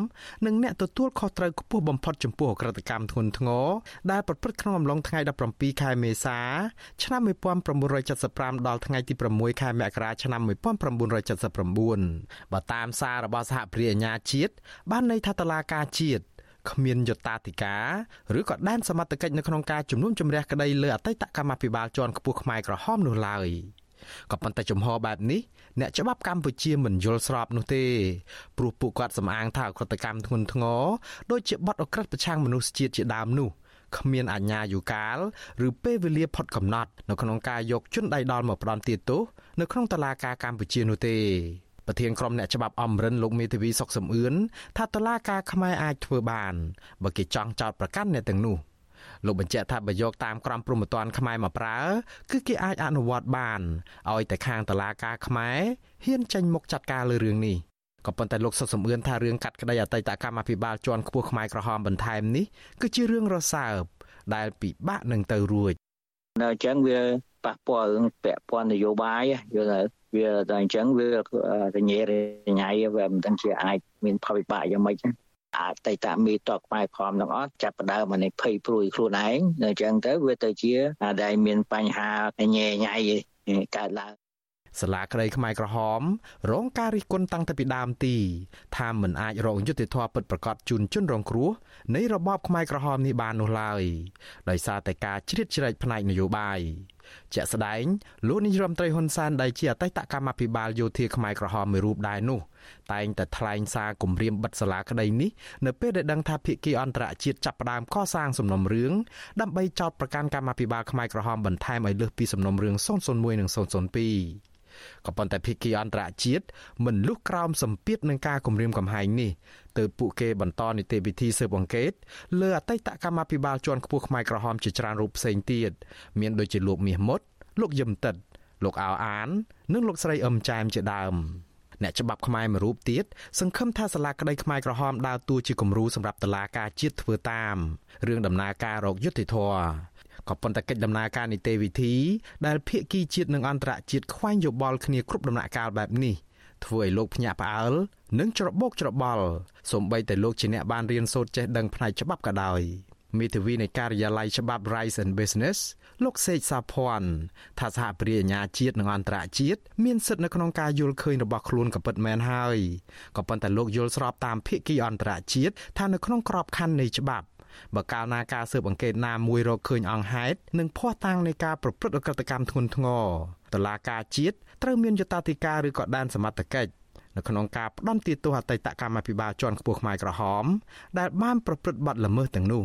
និងអ្នកទទួលខុសត្រូវខ្ពស់បំផុតចំពោះអក្រកម្មធ្ងន់ធ្ងរដែលប្រព្រឹត្តក្នុងអំឡុងថ្ងៃ17ខែមេសាឆ្នាំ1975ដល់ថ្ងៃទី6ខែមករាឆ្នាំ1979បើតាមសាររបស់សហព្រាអាញាជាតិបានន័យថាតឡាការជាតិ គ្មានយតាធិការឬក៏ដែនសមត្ថកិច្ចនៅក្នុងការជំនុំជម្រះក្តីលើអតីតកម្មាភិបាលជាន់ខ្ពស់ខ្មែរក្រហមនោះឡើយក៏ប៉ុន្តែជំហរបែបនេះអ្នកច្បាប់កម្ពុជាមិនយល់ស្របនោះទេព្រោះពួកគាត់សំអាងថាអក្រកម្មធ្ងន់ធ្ងរដូចជាបទអក្រិតប្រឆាំងមនុស្សជាតិជាដើមនោះគ្មានអាជ្ញាយុកាលឬពេលវេលាផុតកំណត់នៅក្នុងការយកជនដៃដល់មកផ្ដន់ទាទោសនៅក្នុងតុលាការកម្ពុជានោះទេ ប្រធានក្រុមអ្នកច្បាប់អមរិនលោកមេធាវីសុកសំអឿនថាតឡាការខ្មែរអាចធ្វើបានបើគេចង់ចោតប្រកាន់អ្នកទាំងនោះលោកបញ្ជាក់ថាបើយកតាមក្រមព្រហ្មទណ្ឌខ្មែរមកប្រើ គឺគេអាចអនុវត្តបានឲ្យតែខាងតឡាការខ្មែរហ៊ានចេញមុខចាត់ការលើរឿងនេះក៏ប៉ុន្តែលោកសុខសំអឿនថារឿងកាត់ក្តីអតីតកម្មាភិបាលជាន់ខ្ពស់ខ្មែរក្រហមបន្ថែមនេះគឺជារឿងរសើបដែលពិបាកនឹងទៅរួចនៅអញ្ចឹងវាប៉ះពាល់ពាក់ព័ន្ធនយោបាយយល់ហើយ វាតែអញ្ចឹងវារញ៉េរញ៉ៃវាមិនដឹងជាអាចមានផលវិបាកយ៉ាងម៉េចអតីតមេតកខ្មែរខំទាំងអត់ចាប់ផ្ដើមអានេះភ័យព្រួយខ្លួនឯងអញ្ចឹងទៅវាទៅជាដែលមានបញ្ហាញ៉េញ៉ៃកើតឡើងសាលាក្តីខ្មែរក្រហម រងការរិះគន់តាំងពីដើមទីថាមិនអាចរកយុត្តិធម៌ពិតប្រាកដជូនជនរងគ្រោះនៃរបបខ្មែរក្រហមនេះបាននោះឡើយដោយសារតែការជ្រៀតជ្រែកផ្នែកនយោបាយ ជាក់ស្ដែងលោកនាយរដ្ឋមន្ត្រីហ៊ុនសែនដែលជាអតីតកម្មាភិបាលយោធាខ្មែរក្រហមមួយរូបដែរនោះតែងតែថ្លែងសារគម្រាមបិទសាលាក្តីនេះនៅពេលដែលដឹងថាភាគីអន្តរជាតិចាប់ផ្ដើមកសាងសំណុំរឿងដើម្បីចោទប្រកាន់កម្មាភិបាលខ្មែរក្រហមបន្ថែមឲ្យលើសពីសំណុំរឿង001និង002 ក៏ប៉ុន្តែភាគីអន្តរជាតិមិនលុះក្រោមសម្ពាធនឹងការគម្រាមកំហែងនេះទើបពួកគេបន្តនីតិវិធីស៊ើបអង្កេតលើអតីតកម្មាភិបាលជាន់ខ្ពស់ខ្មែរក្រហមជាច្រើនរូបផ្សេងទៀតមានដូចជាលោកមាសមុតលោកយឹមតិតលោកអោអាន និងលោកស្រីអឹមចែមជាដើមអ្នកច្បាប់ខ្មែរមួយរូបទៀតសង្ឃឹមថាសាលាក្តីខ្មែរក្រហមដើរតួជាគំរូសម្រាប់តុលាការជាតិធ្វើតាមរឿងដំណើរការរកយុត្តិធម៌ ក៏ប៉ុន្តែកិច្ចដំណើរការនីតិវិធីដែលភាគីជាតិនិងអន្តរជាតិខ្វែងយោបល់គ្នាគ្រប់ដំណាក់កាលបែបនេះធ្វើឲ្យលោកភ្ញាក់ផ្អើលនិងច្របូកច្របល់សូម្បីតែលោកជាអ្នកបានរៀនសូត្រចេះដឹងផ្នែកច្បាប់ក៏ដោយមេធាវីនៃការិយាល័យច្បាប់ Rice and Business លោកសេកសាភ័ណ្ឌថាសហព្រាអាញាជាតិនិងអន្តរជាតិមានសិទ្ធិនៅក្នុងការយល់ឃើញរបស់ខ្លួនក៏ពិតមែនហើយក៏ប៉ុន្តែលោកយល់ស្របតាមភាគីអន្តរជាតិថានៅក្នុងក្របខ័ណ្ឌនៃច្បាប់ បើកាលណាការស៊ើបអង្កេតណាមួយរកឃើញអង្គហេតុនិងភ័ស្តុតាងនៃការប្រព្រឹត្តអក្រកម្មធ្ងន់ធ្ងរតឡាការជាតិត្រូវមានយតាធិការឬក៏ដែនសមត្ថកិច្ចនៅក្នុងការផ្ដន់ទាទោសអតីតកម្មាភិបាលជាន់ខ្ពស់ខ្មែរក្រហម ដែលបានប្រព្រឹត្តបទល្មើសទាំងនោះ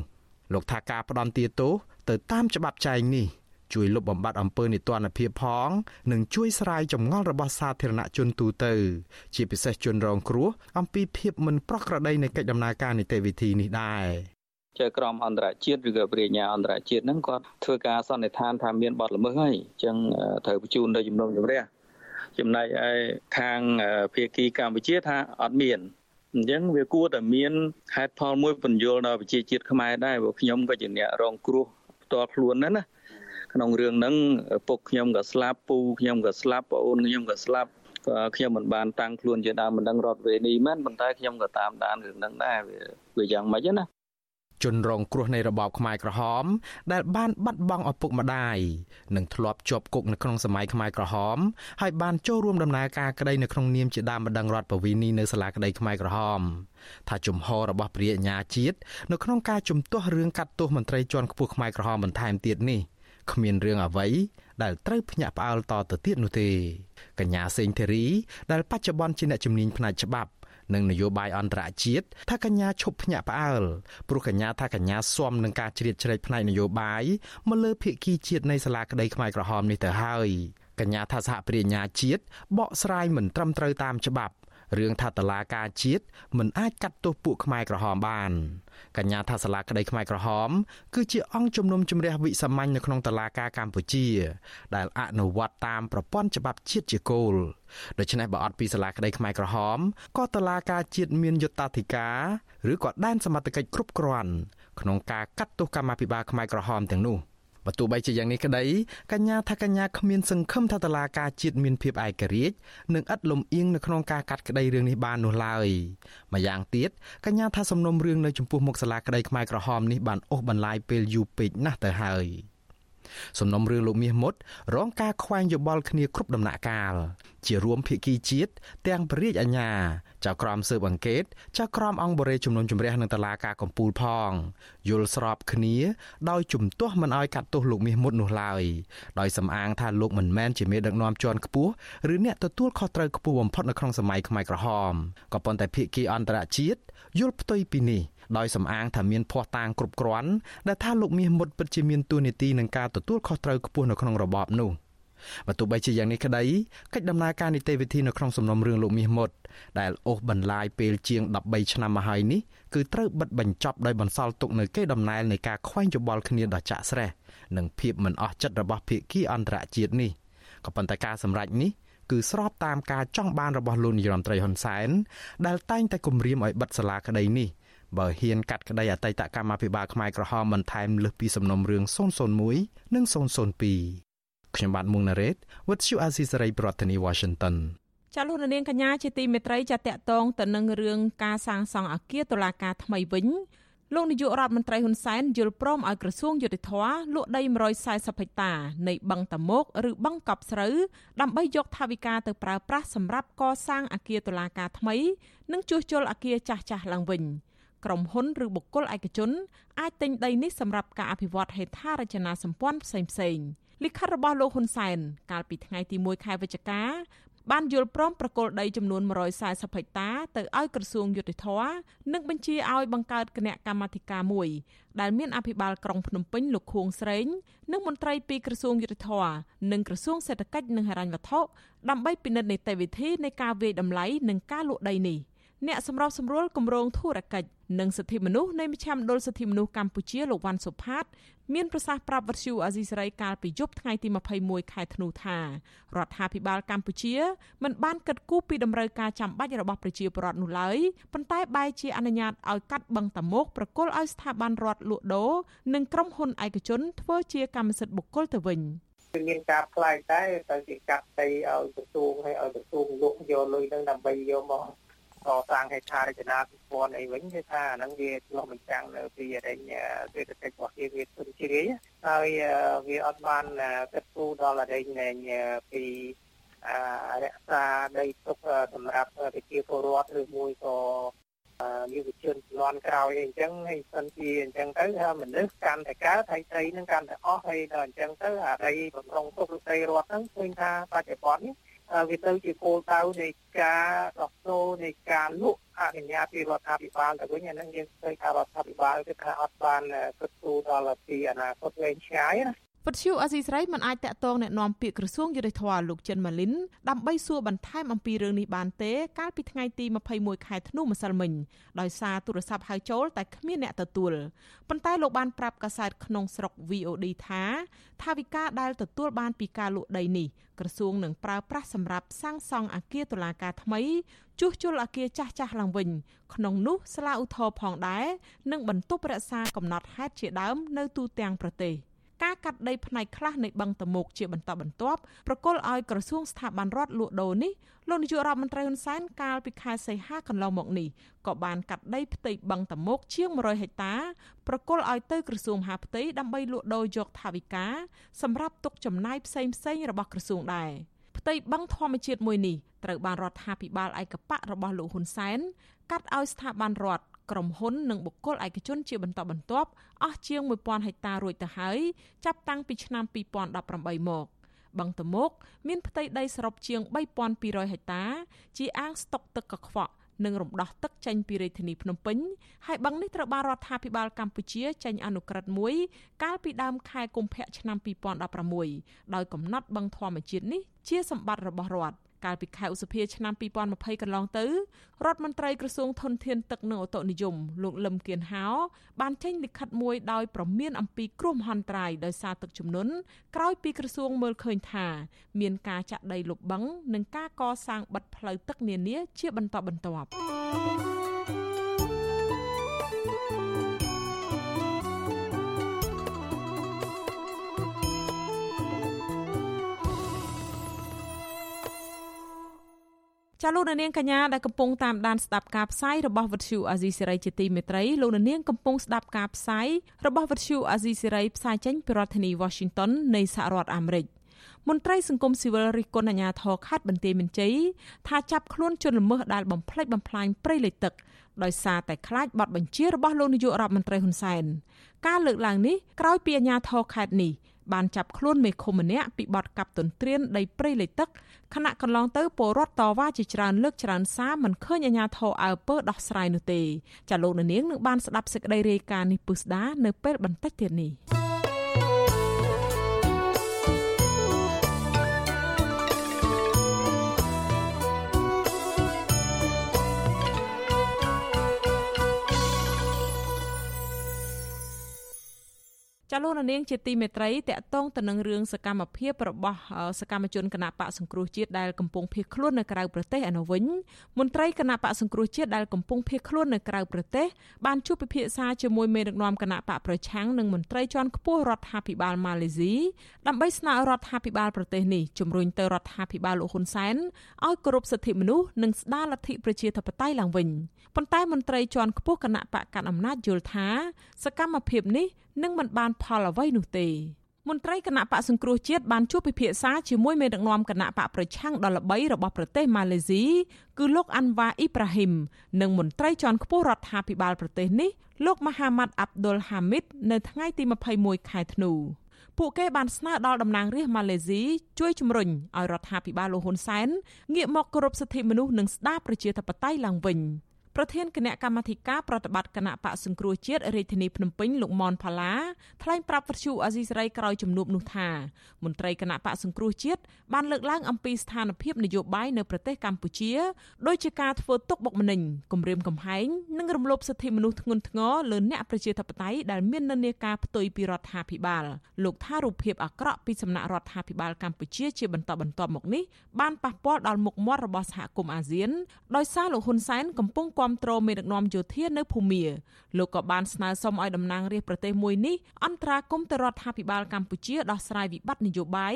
លោកថាការផ្ដន់ទាទោសទៅតាមច្បាប់ចែងនេះជួយលុបបំបាត់អំពើនីតិរដ្ឋភាពផង និងជួយស្រាយចម្ងល់របស់សាធារណជនទូទៅ ជាពិសេសជនរងគ្រោះអំពីភាពមិនប្រក្រតីនៃកិច្ចដំណើរការនីតិវិធីនេះដែរ ជាក្រមអន្តរជាតិឬក៏ប្រាជ្ញាអន្តរជាតិហ្នឹងគាត់ធ្វើការសន្និដ្ឋានថាមានបទល្មើសហើយអញ្ចឹងត្រូវបញ្ជូនទៅជំនុំជម្រះចំណែកឯខាងភាគីកម្ពុជាថាអត់មានអញ្ចឹងវាគួរតែមានហេតុផលមួយបញ្យល់ដល់ប្រជាជាតិខ្មែរដែរព្រោះខ្ញុំក៏ជាអ្នករងគ្រោះផ្ទាល់ខ្លួនណាណាក្នុងរឿងហ្នឹងពុកខ្ញុំក៏ស្លាប់ពូខ្ញុំក៏ស្លាប់ប្អូនខ្ញុំក៏ស្លាប់ក៏ខ្ញុំមិនបានតាំងខ្លួនជាដើមមិនដឹងរត់វេនីមែនប៉ុន្តែខ្ញុំក៏តាមដានរឿងហ្នឹងដែរវាវាយ៉ាងម៉េចណា ជនរងគ្រោះនៃរបបខ្មែរក្រហម ដែលបានបាត់បង់ឪពុកម្ដាយនិងធ្លាប់ជាប់គុកនៅក្នុងសម័យខ្មែរក្រហមហើយបានចូលរួមដំណើរការក្តីនៅក្នុងនាមជាដើមបណ្ដឹងរដ្ឋបវេនីនៅសាលាក្តីខ្មែរក្រហមថាជំហររបស់ព្រះញ្ញាជាតិនៅក្នុងការជំទាស់រឿងកាត់ទោសមន្ត្រីជាន់ខ្ពស់ខ្មែរក្រហមបន្ថែមទៀតនេះគ្មានរឿងអ្វីដែលត្រូវភ្ញាក់ផ្អើលតទៅទៀតនោះទេកញ្ញាសេងធីរីដែលបច្ចុប្បន្នជាអ្នកជំនាញផ្នែកច្បាប់ និងនយោបាយអន្តរជាតិថាកញ្ញាឈប់ភ្ញាក់ផ្អើលព្រោះកញ្ញាថាកញ្ញាស៊ាំនឹងការជ្រៀតជ្រែកផ្នែកនយោបាយមកលើភាគីជាតិនៃសាលាក្តីខ្មែរក្រហមនេះទៅហើយកញ្ញាថាសហព្រាញ្ញាជាតិបកស្រាយមិនត្រឹមត្រូវតាមច្បាប់ រឿងថាតឡាការជាតិមិនអាចកាត់ទោសពួកខ្មែរក្រហមបានកញ្ញាថាសាលាក្តីខ្មែរក្រហម គឺជាអង្គជំនុំជម្រះវិសាមញ្ញនៅក្នុងតឡាការកម្ពុជា ដែលអនុវត្តតាមប្រព័ន្ធច្បាប់ជាតិជាគោលដូច្នេះបើអត់ពីសាលាក្តីខ្មែរក្រហមក៏តឡាការជាតិមានយុត្តាធិការឬក៏ដែនសមត្ថកិច្ចគ្រប់គ្រាន់ក្នុងការកាត់ទោសកម្មាភិបាលខ្មែរក្រហមទាំងនោះ បើទោះបីជាយ៉ាងនេះក្តីកញ្ញាថាកញ្ញាគ្មានសង្ឃឹមថាតឡាការជាតិមានភាពឯករាជ្យនិងឥតលំអៀងនៅក្នុងការកាត់ក្តីរឿងនេះបាននោះឡើយម្យ៉ាងទៀតកញ្ញាថាសំណុំរឿងនៅចំពោះមុខសាលាក្តីខ្មែរក្រហមនេះបានអូសបន្លាយពេលយូរពេកណាស់ទៅហើយ។សំណុំរឿងលោកមាសមុតរងការខ្វែងយោបល់គ្នាគ្រប់ដំណាក់កាល ជារួមភាគីជាតិទាំងពរាជអាជ្ញា ចៅក្រមស៊ើបអង្កេតចៅក្រមអង្គបរិយជំនុំជម្រះនឹងតឡាការកំពូលផងយល់ស្របគ្នាដោយជំទាស់មិនអោយកាត់ទោសលោកមាសមុតនោះឡើយដោយសំអាងថាលោកមិនមែនជាមេដឹកនាំជាន់ខ្ពស់ឬអ្នកទទួលខុសត្រូវខ្ពស់បំផុតនៅក្នុងសម័យខ្មែរក្រហមក៏ប៉ុន្តែភាគីអន្តរជាតិយល់ផ្ទុយពីនេះដោយសំអាងថាមានភ័ស្តុតាងគ្រប់គ្រាន់ដែលថាលោកមាសមុតពិតជាមានទួនាទីនឹងការទទួលខុសត្រូវខ្ពស់នៅក្នុងរបបនោះ បើទោះបីជាយ៉ាងនេះក្តីកិច្ចដំណើរការនីតិវិធីនៅក្នុងសំណុំរឿងលោកមាសមុតដែលអូសបន្លាយពេលជាង13ឆ្នាំមកហើយនេះគឺត្រូវបិទបញ្ចប់ដោយបន្សល់ទុកនៅកេរដំណែលនៃការខ្វែងយោបល់គ្នាដ៏ចាក់ស្រេះនិងភាពមិនអស់ចិត្តរបស់ភាគីអន្តរជាតិនេះក៏ប៉ុន្តែការសម្រេចនេះគឺស្របតាមការចង់បានរបស់លោកនាយរដ្ឋមន្ត្រីហ៊ុនសែនដែលតែងតែគម្រាមឲ្យបិទសាលាក្តីនេះបើហ៊ានកាត់ក្តីអតីតកម្មាភិបាលខ្មែរក្រហមបន្ថែមលើសពីសំណុំរឿង001និង002 ខ្ញុំបាទមុងណារ៉េត With you Azizi ប្រធានាធិបតី Washington ចាលោកនាងកញ្ញាជាទីមេត្រីចាតកតងទៅនឹងរឿងការសាងសង់អគារតុលាការថ្មីវិញលោកនាយករដ្ឋមន្ត្រីហ៊ុនសែនយល់ព្រមឲ្យក្រសួងយុតិធម៌លក់ដី140ហិកតានៃបឹងតមោកឬបឹងកប់ស្រូវដើម្បីយកថវិកាទៅប្រើប្រាស់សម្រាប់កសាងអគារតុលាការថ្មី និងជួសជុលអគារចាស់ៗឡើងវិញ។ក្រុមហ៊ុនឬបុគ្គលឯកជនអាចទិញដីនេះសម្រាប់ការអភិវឌ្ឍហេដ្ឋារចនាសម្ព័ន្ធផ្សេងៗ លិខិតរបស់លោកហ៊ុនសែនកាលពីថ្ងៃទី1ខែវិច្ឆិកាបានយល់ព្រមប្រគល់ដីចំនួន140ហិកតាទៅឲ្យក្រសួងយុតិធធនិងបញ្ជាឲ្យបង្កើតគណៈកម្មាធិការមួយដែលមានអភិបាលក្រុងភ្នំពេញលោកខួងស្រេងនិងមន្ត្រីពីក្រសួងយុតិធធនិងក្រសួងសេដ្ឋកិច្ចនិងហិរញ្ញវត្ថុដើម្បីពិនិត្យនីតិវិធីនៃការវាយតម្លៃនិងការលក់ដីនេះអ្នកសម្របសម្រួលគម្រោងធុរកិច្ច និងសិទ្ធិមនុស្សនៃមជ្ឈមណ្ឌលសិទ្ធិមនុស្សកម្ពុជាលោកវ៉ាន់សុផាត មានប្រសាសន៍ប្រាប់វិទ្យុអាស៊ីសេរីកាលពីយប់ថ្ងៃទី21ខែធ្នូថារដ្ឋាភិបាលកម្ពុជាមិនបានគិតគូរពីតម្រូវការចាំបាច់របស់ប្រជាពលរដ្ឋនោះឡើយប៉ុន្តែបែរជាអនុញ្ញាតឲ្យកាត់បឹងតាមុកប្រគល់ឲ្យស្ថាប័នរដ្ឋលក់ដូរនិងក្រុមហ៊ុនឯកជនធ្វើជាកម្មសិទ្ធិបុគ្គលទៅវិញគឺមានការផ្លាយតែទៅជាកាត់ដីឲ្យក្រសួងឲ្យឲ្យក្រសួងលក់យកលុយនឹងដើម្បីយកមក កសាងហេដ្ឋារចនាសម្ព័ន្ធអីវិញគឺថាអាហ្នឹងវាឆ្លុះបញ្ចាំងនៅពីអរិញសេដ្ឋកិច្ចរបស់គេវាទុនជ្រាយហើយវាអត់បានគិតគូរដល់អរិញពីរក្សាដីទុកសម្រាប់ប្រជាពលរដ្ឋឬមួយក៏យុវជនជំនាន់ក្រោយអីចឹងហើយសិនជាអញ្ចឹងទៅមនុស្សកាន់តែកើតហើយដីនឹងកាន់តែអស់ហើយដល់អញ្ចឹងទៅអាដីបំរុងទុកឬដីរដ្ឋហ្នឹងឃើញថាបច្ចុប្បន្ននេះ វាទៅជាគោលដៅនៃការដោះដូរនៃការលក់អនុញ្ញាតពីរដ្ឋាភិបាលទៅវិញអានឹងយើងឃើញថារដ្ឋាភិបាលគឺថាអត់បានគិតគូរដល់ពីអនាគតវែងឆ្ងាយណា ពទ្យុអសីស្រីមិនអាចតាក់ទងแนะនាំពាក្យក្រសួងយុតិធធម៌លោកចិនម៉ាលីនដើម្បីសួរបន្ថែមអំពីរឿងនេះបានទេកាលពីថ្ងៃទី21ខែធ្នូម្សិលមិញដោយសារទូរស័ព្ទហៅចូលតែគ្មានអ្នកទទួលប៉ុន្តែលោកបានប្រាប់កាសែតក្នុងស្រុក VOD ថាថាវិការដែលទទួលបានពីការលក់ដីនេះក្រសួងនឹងប្រើប្រាស់សម្រាប់សាងសង់អគារតុលាការថ្មីជួសជុលអគារចាស់ចាស់ឡើងវិញក្នុងនោះស្លាឧទ្ធរផងដែរនិងបន្ទប់រក្សាកំណត់ហេតុជាដើមនៅទូទាំងប្រទេស។ ការកាត់ដីផ្នែកខ្លះនៃបឹងតមោកជាបន្តបន្ទាប់ប្រគល់ឲ្យក្រសួងស្ថាប័នរដ្ឋលក់ដូរនេះលោកនាយករដ្ឋមន្ត្រីហ៊ុនសែនកាលពីខែសីហាកន្លងមកនេះក៏បានកាត់ដីផ្ទៃបឹងតមោកជាង100ហិកតាប្រគល់ឲ្យទៅក្រសួងមហាផ្ទៃដើម្បីលក់ដូរយកថវិកាសម្រាប់ទុកចំណាយផ្សេងផ្សេងរបស់ក្រសួងដែរផ្ទៃបឹងធម្មជាតិមួយនេះត្រូវបានរដ្ឋាភិបាលឯកបៈរបស់លោកហ៊ុនសែនកាត់ឲ្យស្ថាប័នរដ្ឋ ក្រុមហ៊ុននិងបុគ្គលឯកជនជាបន្តបន្ទាប់អស់ជាង1000ហិកតារួចទៅហើយចាប់តាំងពីឆ្នាំ2018មកបឹងតមោកមានផ្ទៃដីសរុបជាង3200ហិកតា ជាអាងស្តុកទឹកកខ្វក់និងរំដោះទឹកចេញពីរាជធានីភ្នំពេញហើយបឹងនេះត្រូវបានរដ្ឋាភិបាលកម្ពុជាចេញអនុក្រឹត្យមួយកាលពីដើមខែកុម្ភៈឆ្នាំ2016ដោយកំណត់បឹងធម្មជាតិនេះជាសម្បត្តិរបស់រដ្ឋ កាលពីខែឧសភាឆ្នាំ2020កន្លងទៅរដ្ឋមន្ត្រីក្រសួងធនធានទឹកនិងអូតូនិយមលោកលឹមគៀនហោបានចេញលិខិតមួយដោយប្រមានអំពីគ្រោះមហន្តរាយដោយសារទឹកជំនន់ក្រោយពីក្រសួងមើលឃើញថា មានការចាក់ដីលុបបឹងនិងការកសាងបិទផ្លូវទឹកនានាជាបន្តបន្ទាប់ ចាលោកនាងកញ្ញាដែលកំពុងតាមដានស្ដាប់ការផ្សាយរបស់វិទ្យុអាស៊ីសេរីជាទីមេត្រីលោកនាងកំពុងស្ដាប់ការផ្សាយរបស់វិទ្យុអាស៊ីសេរីផ្សាយចេញពីរដ្ឋធានី Washington នៃសហរដ្ឋអាមេរិកមន្ត្រីសង្គមស៊ីវិលរិះគន់អាជ្ញាធរខេត្តបន្ទាយមានជ័យថាចាប់ខ្លួនជនល្មើសដែលបំផ្លិចបំផ្លាញព្រៃលិចទឹកដោយសារតែខ្លាចបទបញ្ជារបស់លោកនាយករដ្ឋមន្ត្រីហ៊ុនសែនការលើកឡើងនេះក្រោយពីអាជ្ញាធរខេត្តនេះ បានចាប់ខ្លួនមេឃុំម្នាក់ពីបទកាប់ទន្ទ្រានដីព្រៃលិចទឹកខណៈកន្លងទៅពលរដ្ឋតវ៉ាជាច្រើនលើកច្រើនសារមិនឃើញអាជ្ញាធរអើពើដោះស្រាយនោះទេចាលោកនាងនឹងបានស្ដាប់សេចក្តីរាយការណ៍នេះពុស្ដានៅពេលបន្តិចទៀតនេះ ចាលោកនាងជាទីមេត្រីតកតងទៅនឹងរឿងសកម្មភាពរបស់សកម្មជនគណៈបកសង្គ្រោះជាតិដែលកំពុងភៀសខ្លួននៅក្រៅប្រទេសឯនោះវិញមន្ត្រីគណៈបកសង្គ្រោះជាតិដែលកំពុងភៀសខ្លួននៅក្រៅប្រទេសបានជួបពិភាក្សាជាមួយមេដឹកនាំគណៈបកប្រឆាំងនិងមន្ត្រីជាន់ខ្ពស់រដ្ឋាភិបាលម៉ាឡេស៊ីដើម្បីស្នើរដ្ឋាភិបាលប្រទេសនេះជំរុញទៅរដ្ឋាភិបាលលោកហ៊ុនសែនឲ្យគោរពសិទ្ធិមនុស្សនិងស្ដារលទ្ធិប្រជាធិបតេយ្យឡើងវិញប៉ុន្តែមន្ត្រីជាន់ខ្ពស់គណៈបកកាន់អំណាចយល់ថាសកម្មភាពនេះ នឹងមិនបានផលអ្វីនោះទេមន្ត្រីគណៈបកសង្គ្រោះជាតិបានជួបពិភាក្សាជាមួយមេដឹកនាំគណៈបកប្រឆាំងដ៏ល្បីរបស់ប្រទេសម៉ាឡេស៊ីគឺលោកអាន់វ៉ាអ៊ីប្រាហ៊ីមនិងមន្ត្រីជាន់ខ្ពស់រដ្ឋាភិបាលប្រទេសនេះលោកម៉ាហាម៉ាត់អាប់ឌុលហាមីតនៅថ្ងៃទី21ខែធ្នូពួកគេបានស្នើដល់តំណាងរាស្ត្រម៉ាឡេស៊ីជួយជំរុញឲ្យរដ្ឋាភិបាលលោកហ៊ុនសែនងាកមកគោរពសិទ្ធិមនុស្សនិងស្ដារប្រជាធិបតេយ្យឡើងវិញ។ ប្រធានគណៈកម្មាធិការប្រតិបត្តិគណៈបកសង្គ្រោះជាតិរាជធានីភ្នំពេញលោកមនផាឡាថ្លែងប្រាប់វិទ្យុអាស៊ីសេរីក្រោយជំនួបនោះថាមន្ត្រីគណៈបកសង្គ្រោះជាតិបានលើកឡើងអំពីស្ថានភាពនយោបាយនៅប្រទេសកម្ពុជាដោយជាការធ្វើទុកបុកម្នេញគំរាមកំហែងនិងរំលោភសិទ្ធិមនុស្សធ្ងន់ធ្ងរលើអ្នកប្រជាធិបតេយ្យដែលមាននិន្នាការផ្ទុយពីរដ្ឋាភិបាលលោកថារូបភាពអាក្រក់ពីសំណាក់រដ្ឋាភិបាលកម្ពុជាជាបន្តបន្ទាប់មកនេះបានប៉ះពាល់ដល់មុខមាត់របស់សហគមន៍អាស៊ានដោយសារលោកហ៊ុនសែនកំពុងគ្រប់គ្រងមេដឹកនាំយោធានៅភូមាលោកក៏បានស្នើសុំឲ្យតំណាងរាស្ត្រប្រទេសមួយនេះអន្តរាគមន៍ទៅរដ្ឋាភិបាលកម្ពុជាដោះស្រាយវិបត្តិនយោបាយ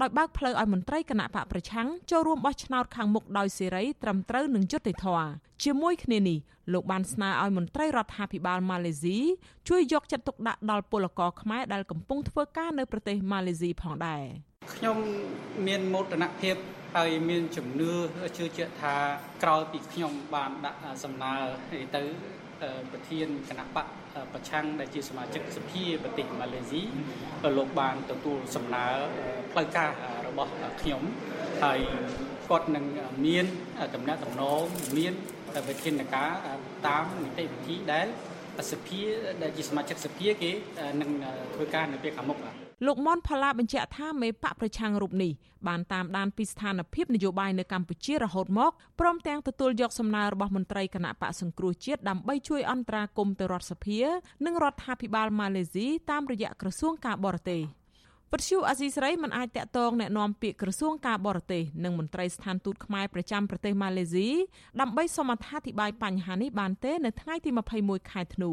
ដោយបើកផ្លូវឲ្យមន្ត្រីគណៈបកប្រឆាំងចូលរួមបោះឆ្នោតខាងមុខដោយសេរីត្រឹមត្រូវនឹងយុត្តិធម៌ជាមួយគ្នានេះលោកបានស្នើឲ្យមន្ត្រីរដ្ឋាភិបាលម៉ាឡេស៊ីជួយយកចិត្តទុកដាក់ដល់ពលករខ្មែរដែលកំពុងធ្វើការនៅប្រទេសម៉ាឡេស៊ីផងដែរខ្ញុំមានមោទនភាព ហើយមានជំនឿជឿជាក់ថាក្រោយពីខ្ញុំបានដាក់សំណើទៅប្រធានគណៈបកប្រឆាំងដែលជាសមាជិកសភាប្រទេសម៉ាឡេស៊ីលោកបានទទួលសំណើផ្លូវការរបស់ខ្ញុំហើយគាត់នឹងមានតំណែងតំណងមានវិធានការតាមនីតិវិធីដែលសភាដែលជាសមាជិកសភាគេនឹងធ្វើការនៅពេលខាងមុខ លោកមនផល្លាបញ្ជាក់ថាមេបកប្រឆាំងរូបនេះបានតាមដានពីស្ថានភាពនយោបាយនៅកម្ពុជារហូតមកព្រមទាំងទទួលយកសំណើរបស់មន្ត្រីគណៈបកសង្គ្រោះជាតិដើម្បីជួយអន្តរាគមន៍ទៅរដ្ឋសភា និងរដ្ឋាភិបាលម៉ាឡេស៊ីតាមរយៈក្រសួងការបរទេស វត្តឈូអាស៊ីសេរីមិនអាចតាក់ទងแนะនាំពាក្យក្រសួងការបរទេសនិងមន្ត្រីស្ថានទូតខ្មែរប្រចាំប្រទេសម៉ាឡេស៊ីដើម្បីសូមអត្ថាធិប្បាយបញ្ហានេះបានទេនៅថ្ងៃទី21ខែធ្នូ